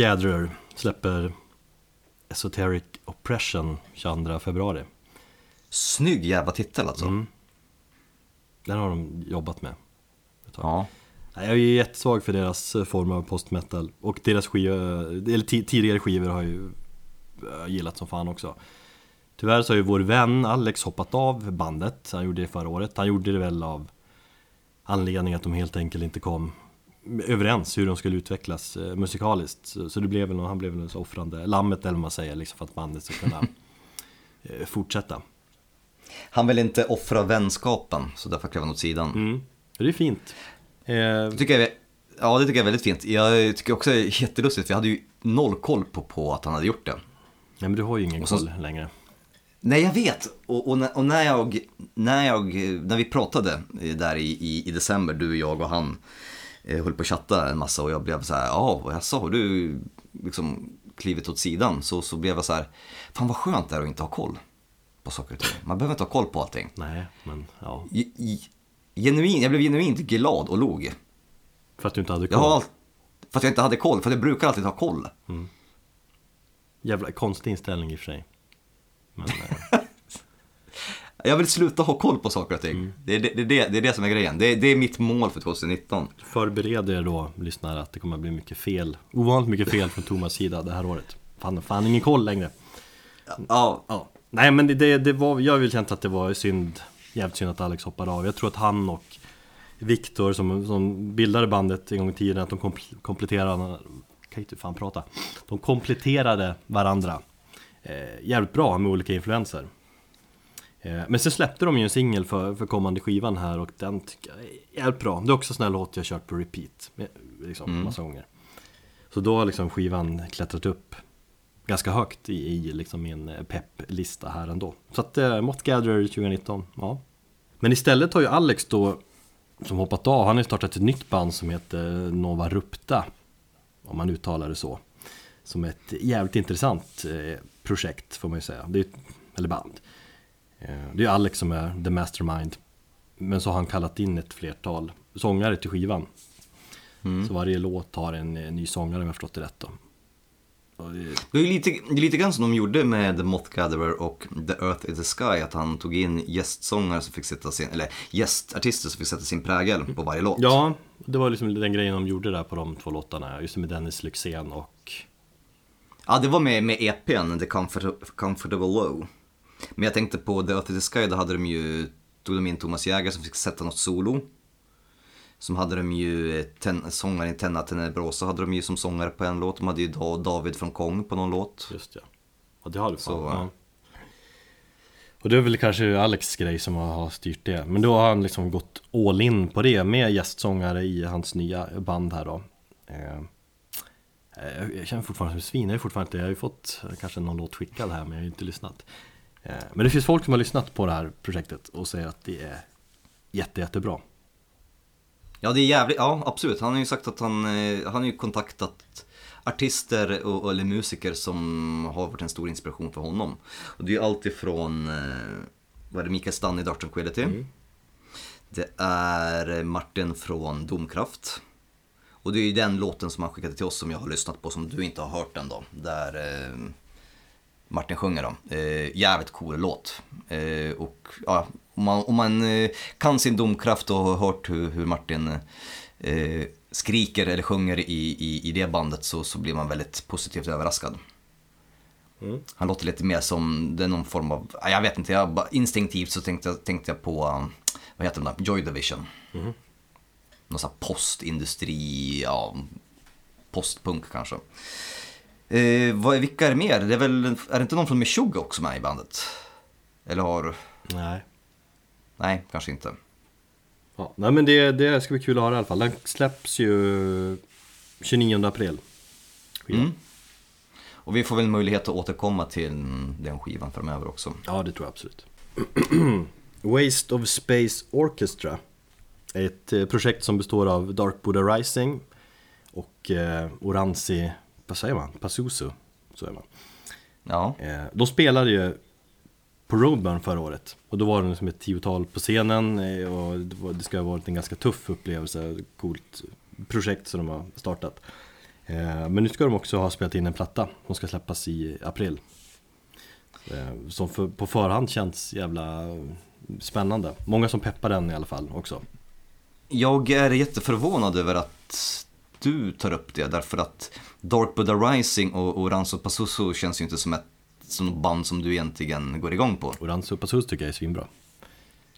Gatherer släpper Esoteric Oppression 22 februari. Snygg jävla titel alltså. Mm. Den har de jobbat med. Ja. Jag är ju jättesvag för deras eh, form av postmetal och deras skivor, eller ti- tidigare skivor har ju eh, gillat som fan också. Tyvärr så har ju vår vän Alex hoppat av bandet, han gjorde det förra året. Han gjorde det väl av anledning att de helt enkelt inte kom överens hur de skulle utvecklas eh, musikaliskt. Så, så det blev väl, han blev väl offrande lammet eller vad man säger, liksom för att bandet ska kunna eh, fortsätta. Han vill inte offra vänskapen, så därför klev han åt sidan. Mm. Det är fint. Eh, tycker jag, ja, det tycker jag är väldigt fint. Jag tycker också det är jättelustigt, för jag hade ju noll koll på, på att han hade gjort det. ja, men du har ju ingen så- koll längre. Nej, jag vet. Och, och, när, och när, jag, när, jag, när vi pratade eh, där i, i, i december, du, jag och han, eh, höll på att chatta en massa och jag blev så här, ja, jag sa, har du liksom klivit åt sidan? Så, så blev jag så här, fan vad skönt det är att inte ha koll på saker och ting. Man behöver inte ha koll på allting. Nej, men ja. Genuin, jag blev genuint glad och log. För att du inte hade koll. All, för att jag inte hade koll, för jag brukar alltid ha koll. Jävla konstig inställning i och för sig. Men, eh, Jag vill sluta ha koll på saker och ting. Det, är det, det, det, det är det som är grejen. Det, är- det är mitt mål för 2019. förbered er då, lyssnare, att det kommer att bli mycket fel. Ovanligt mycket fel från Thomas sida det här året. Fan, fan ingen koll längre. Ja, Ja. Nej men det, det, var, jag väl känt att det var synd, jävligt synd att Alex hoppade av. Jag tror att han och Viktor som, som bildade bandet en gång i tiden, att de kompl- kompletterade, kan inte fan prata. De kompletterade varandra eh, jävligt bra med olika influenser. Eh, men sen släppte de ju en singel för, för kommande skivan här och den tycker jag är jävligt bra. Det är också en sån här låt jag kört på repeat, med, liksom massa gånger. Så då har liksom skivan klättrat upp ganska högt i, i liksom min eh, pepplista här ändå. Så att eh, Mott Gatherer 2019, ja. Men istället har ju Alex då, som hoppat av, han har ju startat ett nytt band som heter Nova Rupta. Om man uttalar det så. Som ett jävligt intressant eh, projekt får man ju säga. Det är, eller band. Eh, det är Alex som är the mastermind. Men så har han kallat in ett flertal sångare till skivan. Så varje låt har en eh, ny sångare om jag förstått det rätt då. Det, är lite, det är lite grann som de gjorde med Moth Gatherer och The Earth is the Sky, att han tog in gästsångare som fick sätta sin, eller gästartister som fick sätta sin prägel på varje låt. Ja, det var liksom den grejen de gjorde där på de två låtarna. Just med Dennis Lyxzén och... Ja, det var med, med EPn, The Comfort, Comfortable Low. Men jag tänkte på The Earth is the Sky, då hade de ju, tog de in Thomas Jäger som fick sätta något solo. Som hade de ju, eh, ten, sångaren Tenna Tenebrosa hade de ju som sångare på en låt. De hade ju Da- David från Kong på någon låt. Just ja. Ja, det har du fan. Så, ja. Och det är väl kanske Alex grej som har har styrt det. Men då har han liksom gått all in på det med gästsångare i hans nya band här då. Eh, eh, Jag känner fortfarande som svin, jag är fortfarande inte, jag har ju fått kanske någon låt skickad här men jag har ju inte lyssnat. Eh, Men det finns folk som har lyssnat på det här projektet och säger att det är jätte, jättebra. Ja, det är jävligt, ja absolut. Han har ju sagt att han, eh, han har ju kontaktat artister och, eller musiker som har varit en stor inspiration för honom. Och det är ju allt ifrån, eh, vad är det, Mikael Stanne i Dark Tranquility. Det är Martin från Domkraft. Och det är ju den låten som han skickade till oss som jag har lyssnat på som du inte har hört än då. Där eh, Martin sjunger då. Eh, jävligt cool låt. Eh, och ja, om man, om man eh, kan sin domkraft och har hört hur, hur Martin eh, skriker eller sjunger i, i, i det bandet så, så blir man väldigt positivt överraskad. Han låter lite mer som, det är någon form av, ja, jag vet inte, jag, instinktivt så tänkte jag, tänkte jag på, vad heter den där, Joy Division. Någon sån här postindustri, ja, postpunk kanske. Eh, vad, vilka är det mer? Det är väl, är det inte någon från Meshuggah också med i bandet? Eller har, Nej. nej kanske inte. Ja, nej men det, det ska bli kul att höra i alla fall. Den släpps ju 29 april. Mm. Och vi får väl möjlighet att återkomma till den skivan framöver också. Ja, det tror jag absolut. Waste of Space Orchestra ett eh, projekt som består av Dark Buddha Rising och eh, Oranzi, vad säger man? Pazuzu, så är man. Ja, Eh, de spelade ju på Roadburn förra året och då var det som ett tiotal på scenen eh, och det, ska ha varit en ganska tuff upplevelse, coolt projekt som de har startat. Eh, men nu ska de också ha spelat in en platta som ska släppas i april. Som för, på förhand känns jävla spännande. Många som peppar den i alla fall också. Jag är jätteförvånad över att du tar upp det därför att Dark Buddha Rising och, och Ranzo Pazuzu känns ju inte som ett som band som du egentligen går igång på. Orange Pazus tycker jag är svinbra.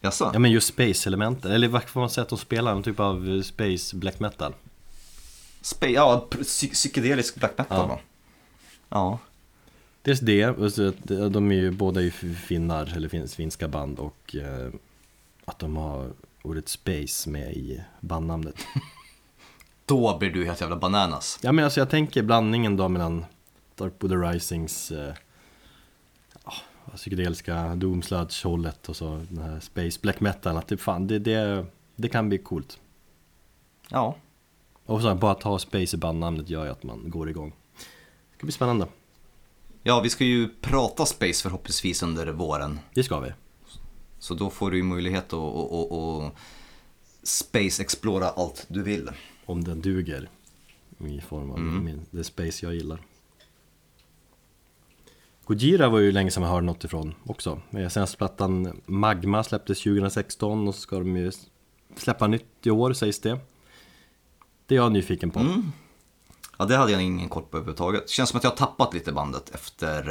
Jaså? Ja men just space-elementen, eller vad får man säga att de spelar? En typ av eh, space black metal. Spa- ja, psy- psykedelisk black metal Ja. va? Ja. Dels det, och så att de är ju båda ju finnar, eller finns finska band och eh, att de har ordet space med i bandnamnet. Då blir du helt jävla bananas. Ja men alltså jag tänker blandningen då mellan Dark Buddha Risings eh, ja, psykedeliska Doom Sludge hållet och så den här Space Black Metal att det, fan, det, det, det kan bli coolt. Ja. Och så bara att ha Space i bandnamnet gör ju att man går igång. Det ska bli spännande. Ja, vi ska ju prata space förhoppningsvis under våren. Det ska vi. Så då får du ju möjlighet att, att, att, att space explora allt du vill. Om den duger i form av min, det space jag gillar. Gojira var ju länge sedan man hörde något ifrån också. Senaste plattan Magma släpptes 2016 och så ska de ju släppa nytt i år sägs det. Det är jag nyfiken på. Ja, det hade jag ingen koll på överhuvudtaget. Känns som att jag har tappat lite bandet efter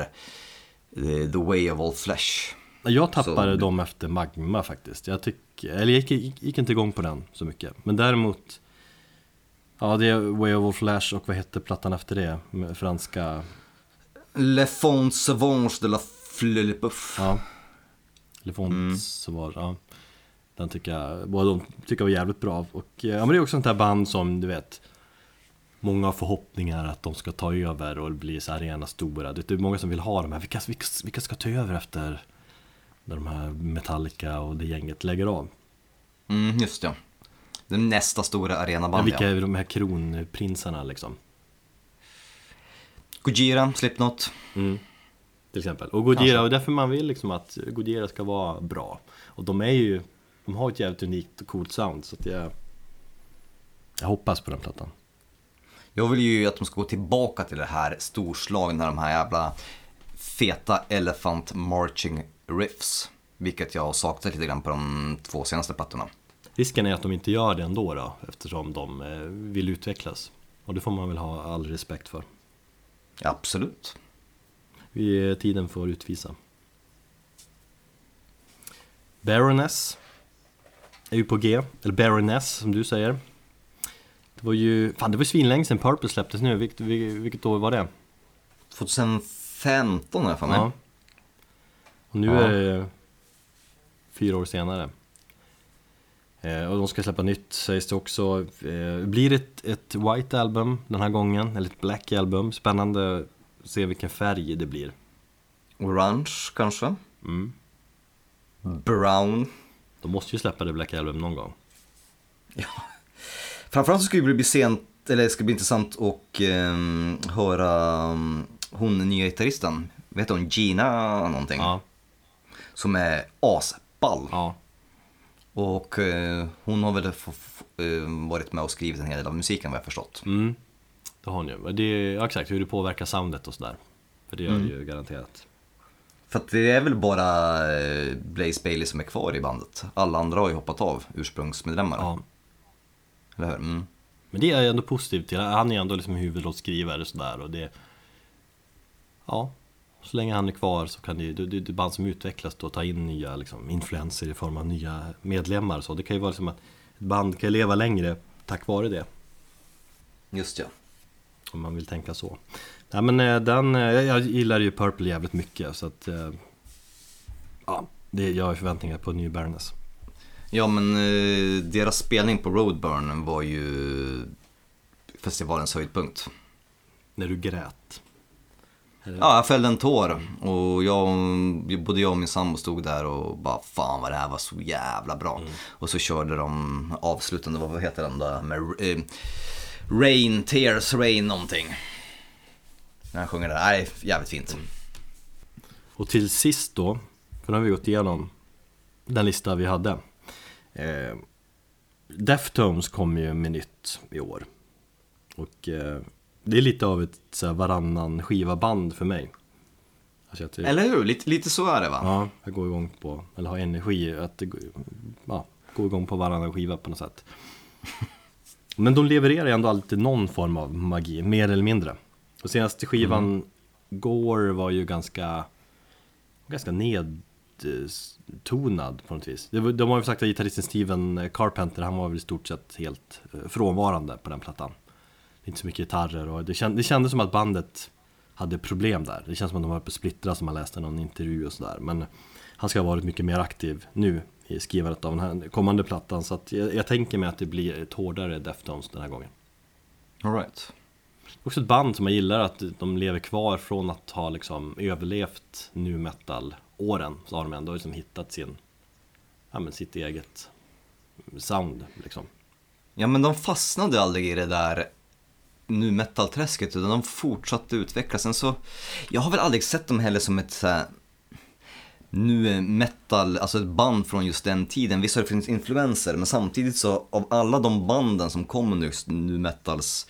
eh, The Way of All Flesh. Jag tappade Så- dem efter Magma faktiskt. Jag tycker, eller jag gick, gick inte igång på den så mycket. Men däremot Ja det är Way of Flash och vad hette plattan efter det? Med franska Le Fond Sauvage de la Flillepuff. Ja. Elefont så var ja. Den tycker jag, båda de tycker jag var jävligt bra. Och eh, ja men det är också sånt här band som du vet Många har förhoppningar att de ska ta över och bli så arena stora. Det är många som vill ha de här, vilka, vilka, vilka ska ta över efter När de här Metallica och det gänget lägger av? Mm, just det. Den nästa stora Ja, arenaband vilka ja. är de här kronprinsarna liksom? Gojira, Slipknot. Till exempel. Och Gojira, och därför man vill liksom att Gojira ska vara bra. Och de är ju, de har ett jävligt unikt och coolt sound så att jag Jag hoppas på den plattan. Jag vill ju att de ska gå tillbaka till det här storslagna, de här jävla feta Elephant Marching Riffs. Vilket jag har saknat lite grann på de två senaste plattorna. Risken är att de inte gör det ändå då, eftersom de eh, vill utvecklas. Och det får man väl ha all respekt för. Absolut. Vi, eh, tiden får utvisa. Baroness är ju på G, eller Baroness som du säger. Det var ju, fan det var ju svinlänge sedan Purple släpptes nu, vilket, vilket år var det? 2015 har jag för mig. Ja. Och nu Ja. är det fyra år senare. Eh, och de ska släppa nytt sägs det också. Eh, blir det ett, ett White Album den här gången? Eller ett Black Album? Spännande att se vilken färg det blir. Orange kanske? Mm. Brown. De måste ju släppa det Black Album någon gång. Framförallt så ska det bli sent, eller ska bli intressant att ehm, höra um, hon nya gitarristen, vet hon, Gina någonting? Ja, Som är asball. ja. Och eh, hon har väl eh, varit med och skrivit en hel del av musiken vad jag förstått. Mm. Det har ni ju. Det är, ja, exakt, hur det påverkar soundet och sådär. För det gör det ju garanterat. För att det är väl bara eh, Blaze Bailey som är kvar i bandet. Alla andra har ju hoppat av ursprungsmedlemmar. Ja. Eller hur? Mm. Men det är jag ändå positiv till. Han är ändå liksom huvudlåtskrivare och sådär och det... Ja, så länge han är kvar så kan det ju, det, det, band som utvecklas då, ta in nya liksom, influenser i form av nya medlemmar så. Det kan ju vara liksom att ett band kan leva längre tack vare det. Just ja. Om man vill tänka så. Nej men eh, den, eh, jag gillar ju Purple jävligt mycket så att... eh, Ja, det, jag har förväntningar på New Baroness. Ja men deras spelning på Roadburn var ju festivalens höjdpunkt. När du grät. Ja, jag fällde en tår och jag, både jag och min sambo stod där och bara fan vad det här var så jävla bra. Och så körde de avslutande, vad heter den där med eh, Rain, Tears, Rain någonting. När han sjunger det, nej jävligt fint. Och till sist då, för nu har vi gått igenom den lista vi hade. Eh, Deftones kom ju med nytt i år. Och eh, det är lite av ett så varannan skiva band för mig. Alltså typ, Eller hur? Lite, lite så är det va? Ja, jag går igång på, eller har energi att ja, går igång på varannan skiva på något sätt. Men de levererar ju ändå alltid någon form av magi, mer eller mindre. Och senaste skivan, Gore, var ju ganska, ganska nedtonad på något vis. De har ju sagt att gitarristen Steven Carpenter, han var väl i stort sett helt eh, frånvarande på den plattan. Inte så mycket gitarrer och det, känd, det kändes som att bandet hade problem där. Det känns som att de var på splittra som man läste någon intervju och sådär. Men han ska ha varit mycket mer aktiv nu i skrivandet av den här kommande plattan. Så jag, jag tänker mig att det blir ett hårdare Deftones den här gången. All right. Också ett band som jag gillar att de lever kvar från att ha liksom överlevt nu metal-åren. Så har de ändå liksom hittat sin, ja men sitt eget sound liksom. Ja men de fastnade aldrig i det där nu-metalträsket, utan de fortsatte utvecklas. Sen så, jag har väl aldrig sett dem heller som ett så nu metal, alltså ett band från just den tiden. Visst har det funnits influenser men samtidigt så av alla de banden som kommer nu, nu metals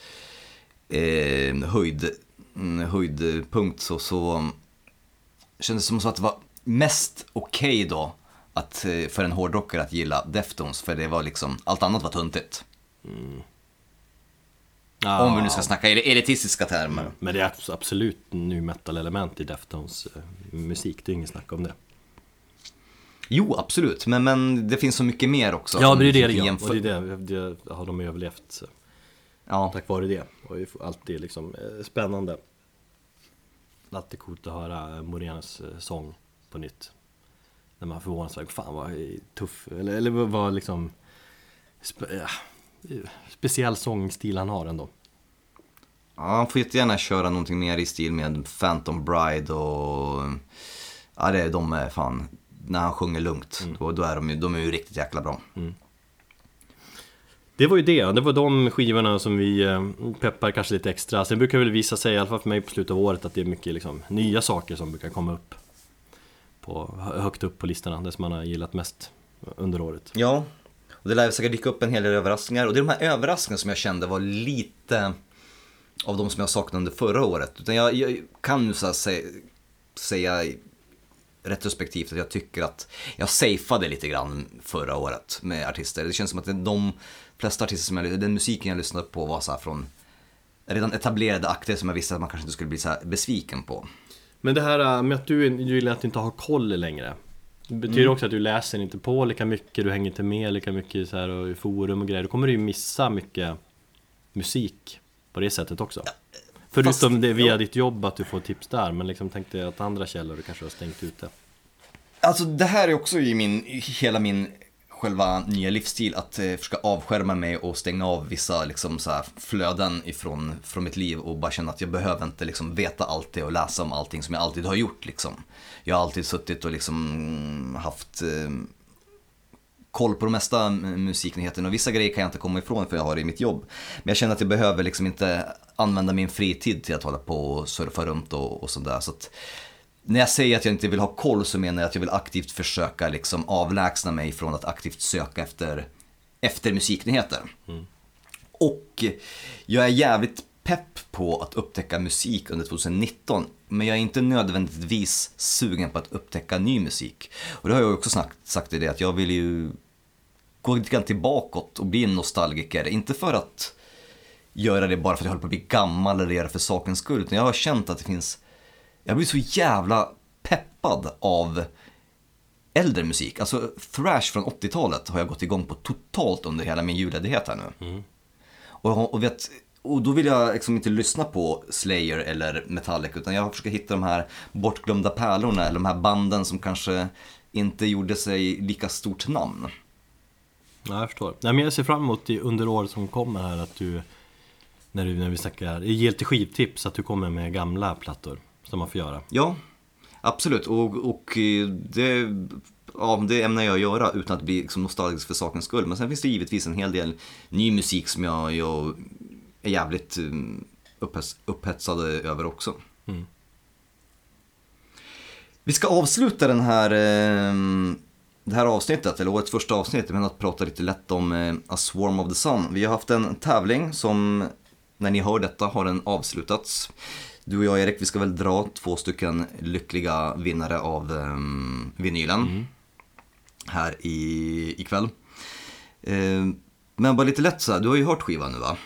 eh, höjd, mm, höjdpunkt så, så mm, kändes det som så att det var mest okej då att, eh, för en hårdrockare att gilla Deftones för det var liksom, allt annat var tuntigt. Mm. Om vi nu ska snacka i elitistiska termer. Men det är abs- absolut nu metal-element i Deftones eh, musik, det är inget snack om det. Jo, absolut, men, men det finns så mycket mer också. Ja, det är det vi det kan gör. jämfö- Och det, är det, det har de överlevt Ja, tack vare det. Och det är alltid liksom eh, spännande. Alltid coolt att höra Morenas eh, sång på nytt. När man förvånas, fan vad tuff, eller, eller vad liksom ja, speciell sångstil han har ändå. ja, han får jättegärna köra någonting mer i stil med Phantom Bride och... Ja, det är de är fan... När han sjunger lugnt, Mm. då, då är de, de är ju riktigt jäkla bra. Det var ju det, det var de skivorna som vi eh, peppar kanske lite extra. Sen brukar det väl visa sig, i alla fall för mig på slutet av året, att det är mycket liksom, nya saker som brukar komma upp på, högt upp på listorna, det som man har gillat mest under året. Ja, och det lär säkert dyka upp en hel del överraskningar. Och det är de här överraskningarna som jag kände var lite av de som jag saknade under förra året. Utan jag, jag kan nu så säga, säga retrospektivt att jag tycker att jag safeade lite grann förra året med artister. Det känns som att de flesta artister som jag, den musiken jag lyssnade på var så här från redan etablerade akter som jag visste att man kanske inte skulle bli så här besviken på. Men det här äh, med att du, du gillar att du inte har koll längre det betyder Mm. också att du läser inte på lika mycket, du hänger inte med lika mycket så här, och i forum och grejer Då kommer du ju missa mycket musik på det sättet också Förutom fast- det via ja. ditt jobb att du får tips där, men liksom tänkte att andra källor du kanske har stängt ute Alltså det här är också i min, hela min själva nya livsstil att eh, försöka avskärma mig och stänga av vissa liksom, så här, flöden ifrån från mitt liv och bara känna att jag behöver inte liksom, veta allt det och läsa om allting som jag alltid har gjort. Liksom. Jag har alltid suttit och liksom, haft eh, koll på de mesta musiknyheterna och vissa grejer kan jag inte komma ifrån för jag har det i mitt jobb. Men jag känner att jag behöver liksom inte använda min fritid till att hålla på och surfa runt och, och sådär. Så att när jag säger att jag inte vill ha koll så menar jag att jag vill aktivt försöka liksom avlägsna mig från att aktivt söka efter, efter musiknyheter. Och jag är jävligt pepp på att upptäcka musik under 2019. Men jag är inte nödvändigtvis sugen på att upptäcka ny musik. Och det har jag också sagt, sagt i det att jag vill ju gå lite grann tillbaka och bli en nostalgiker. Inte för att göra det bara för att jag håller på att bli gammal eller göra det för sakens skull. Utan jag har känt att det finns jag blir så jävla peppad av äldre musik. Alltså thrash från 80-talet har jag gått igång på totalt under hela min julledighet här nu. Och, och, vet, och då vill jag liksom inte lyssna på Slayer eller Metallica utan jag försöker hitta de här bortglömda pärlorna eller de här banden som kanske inte gjorde sig lika stort namn. Ja, jag förstår. Nej, men jag ser fram emot under året som kommer här att du när, du, när vi snackar, ge lite skivtips, att du kommer med gamla plattor som man får göra. Ja, absolut. Och, och eh, det, ja, det ämnar jag göra utan att bli liksom nostalgisk för sakens skull. Men sen finns det givetvis en hel del ny musik som jag, jag är jävligt eh, upphets, upphetsad över också. Mm. Vi ska avsluta den här, eh, det här avsnittet, eller årets första avsnitt, med att prata lite lätt om A Swarm of the Sun. Vi har haft en tävling som, när ni hör detta, har den avslutats. Du och jag Erik, vi ska väl dra två stycken lyckliga vinnare av eh, vinylen här i, ikväll. Eh, men bara lite lätt så här, du har ju hört skivan nu va?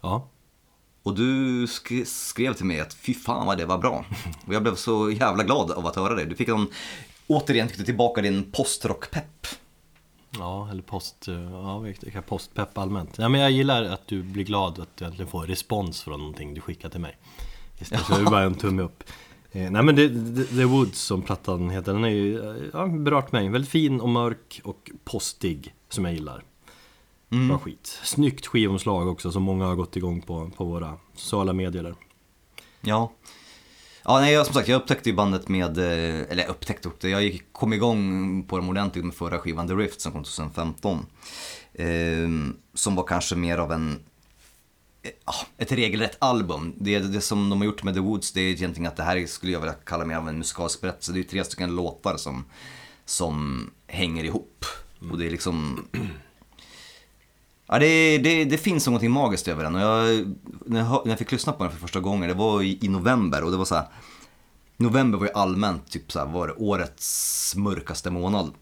Ja, Och du sk- skrev till mig att fy fan vad det var bra. Och jag blev så jävla glad av att höra det. Du fick en, återigen fick du tillbaka din postrockpepp. Ja, eller post, eh, ja, postpepp allmänt. Ja, men jag gillar att du blir glad att du äntligen får respons från någonting du skickar till mig. Istället för bara en tumme upp. Eh, nej men det, det, The Woods som plattan heter, den är ju, eh, ja, berört mig. Väldigt fin och mörk och postig, som jag gillar. Mm. Bra skit. Snyggt skivomslag också som många har gått igång på, på våra sociala medier där. Ja. Ja, nej, jag, som sagt, jag upptäckte ju bandet med, eh, eller upptäckte upp det, jag gick, kom igång på dem ordentligt med förra skivan The Rift som kom 2015. Eh, som var kanske mer av en, Eh, ah, ett regelrätt album. Det, det som de har gjort med The Woods, det är egentligen att det här skulle jag vilja kalla mer av en musikalisk berättelse. Det är tre stycken låtar som, som hänger ihop. Och det är liksom, Ja, det, det, det finns någonting magiskt över den. Och jag, när, jag, när jag fick lyssna på den för första gången, det var i, i november och det var så här. November var ju allmänt typ så här, var det årets mörkaste månad.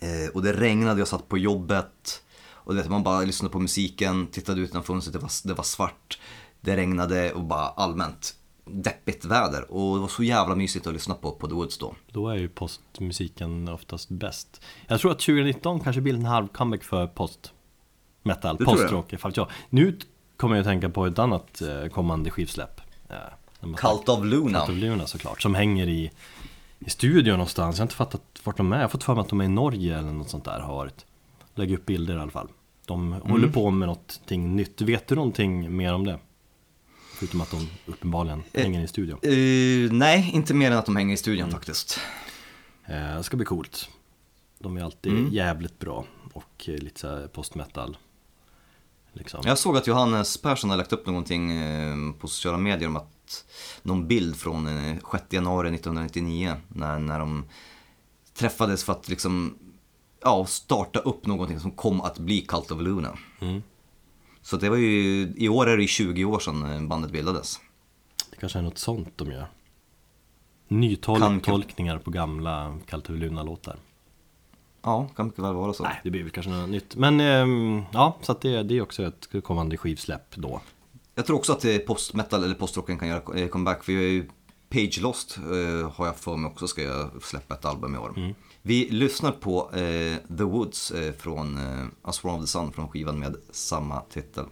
Eh, och det regnade, jag satt på jobbet. Och du vet, man bara lyssnade på musiken, tittade ut genom fönstret, det var, det var svart. Det regnade och bara allmänt deppigt väder. Och det var så jävla mysigt att lyssna på, på The Woods då. Då är ju postmusiken oftast bäst. Jag tror att 2019 kanske blir en halv comeback för post metal, postrock, ifall jag. Nu kommer jag att tänka på ett annat eh, kommande skivsläpp. Eh, Cult of Luna. Cult of Luna såklart, som hänger i, i studion någonstans. Jag har inte fattat vart de är. Jag har fått för mig att de är i Norge eller något sånt där har varit. Lägger upp bilder i alla fall. De Mm. håller på med någonting nytt. Vet du någonting mer om det? Förutom att de uppenbarligen hänger i studion. Eh, nej, inte mer än att de hänger i studion faktiskt. Eh, Det ska bli coolt. De är alltid Mm. jävligt bra och eh, lite så här post-metal. Liksom. Jag såg att Johannes Persson har lagt upp någonting eh, på sociala medier om att någon bild från eh, 6 januari 1999 när, när de träffades för att liksom ja, starta upp någonting som kom att bli Cult of Luna. Mm. Så det var ju, i år är det 20 år sedan eh, bandet bildades. Det kanske är något sånt de gör. Kan- Nytolkningar på gamla Cult of Luna-låtar. Ja, kan mycket väl vara så. Nej, det blir väl kanske något nytt. Men ehm, ja, så att det, det är också ett kommande skivsläpp då. Jag tror också att eh, post-metal eller postrocken kan göra eh, comeback. För jag är ju Page Lost eh, har jag för mig också ska jag släppa ett album i år. Vi lyssnar på eh, The Woods eh, från eh, A Swarm of the Sun från skivan med samma titel.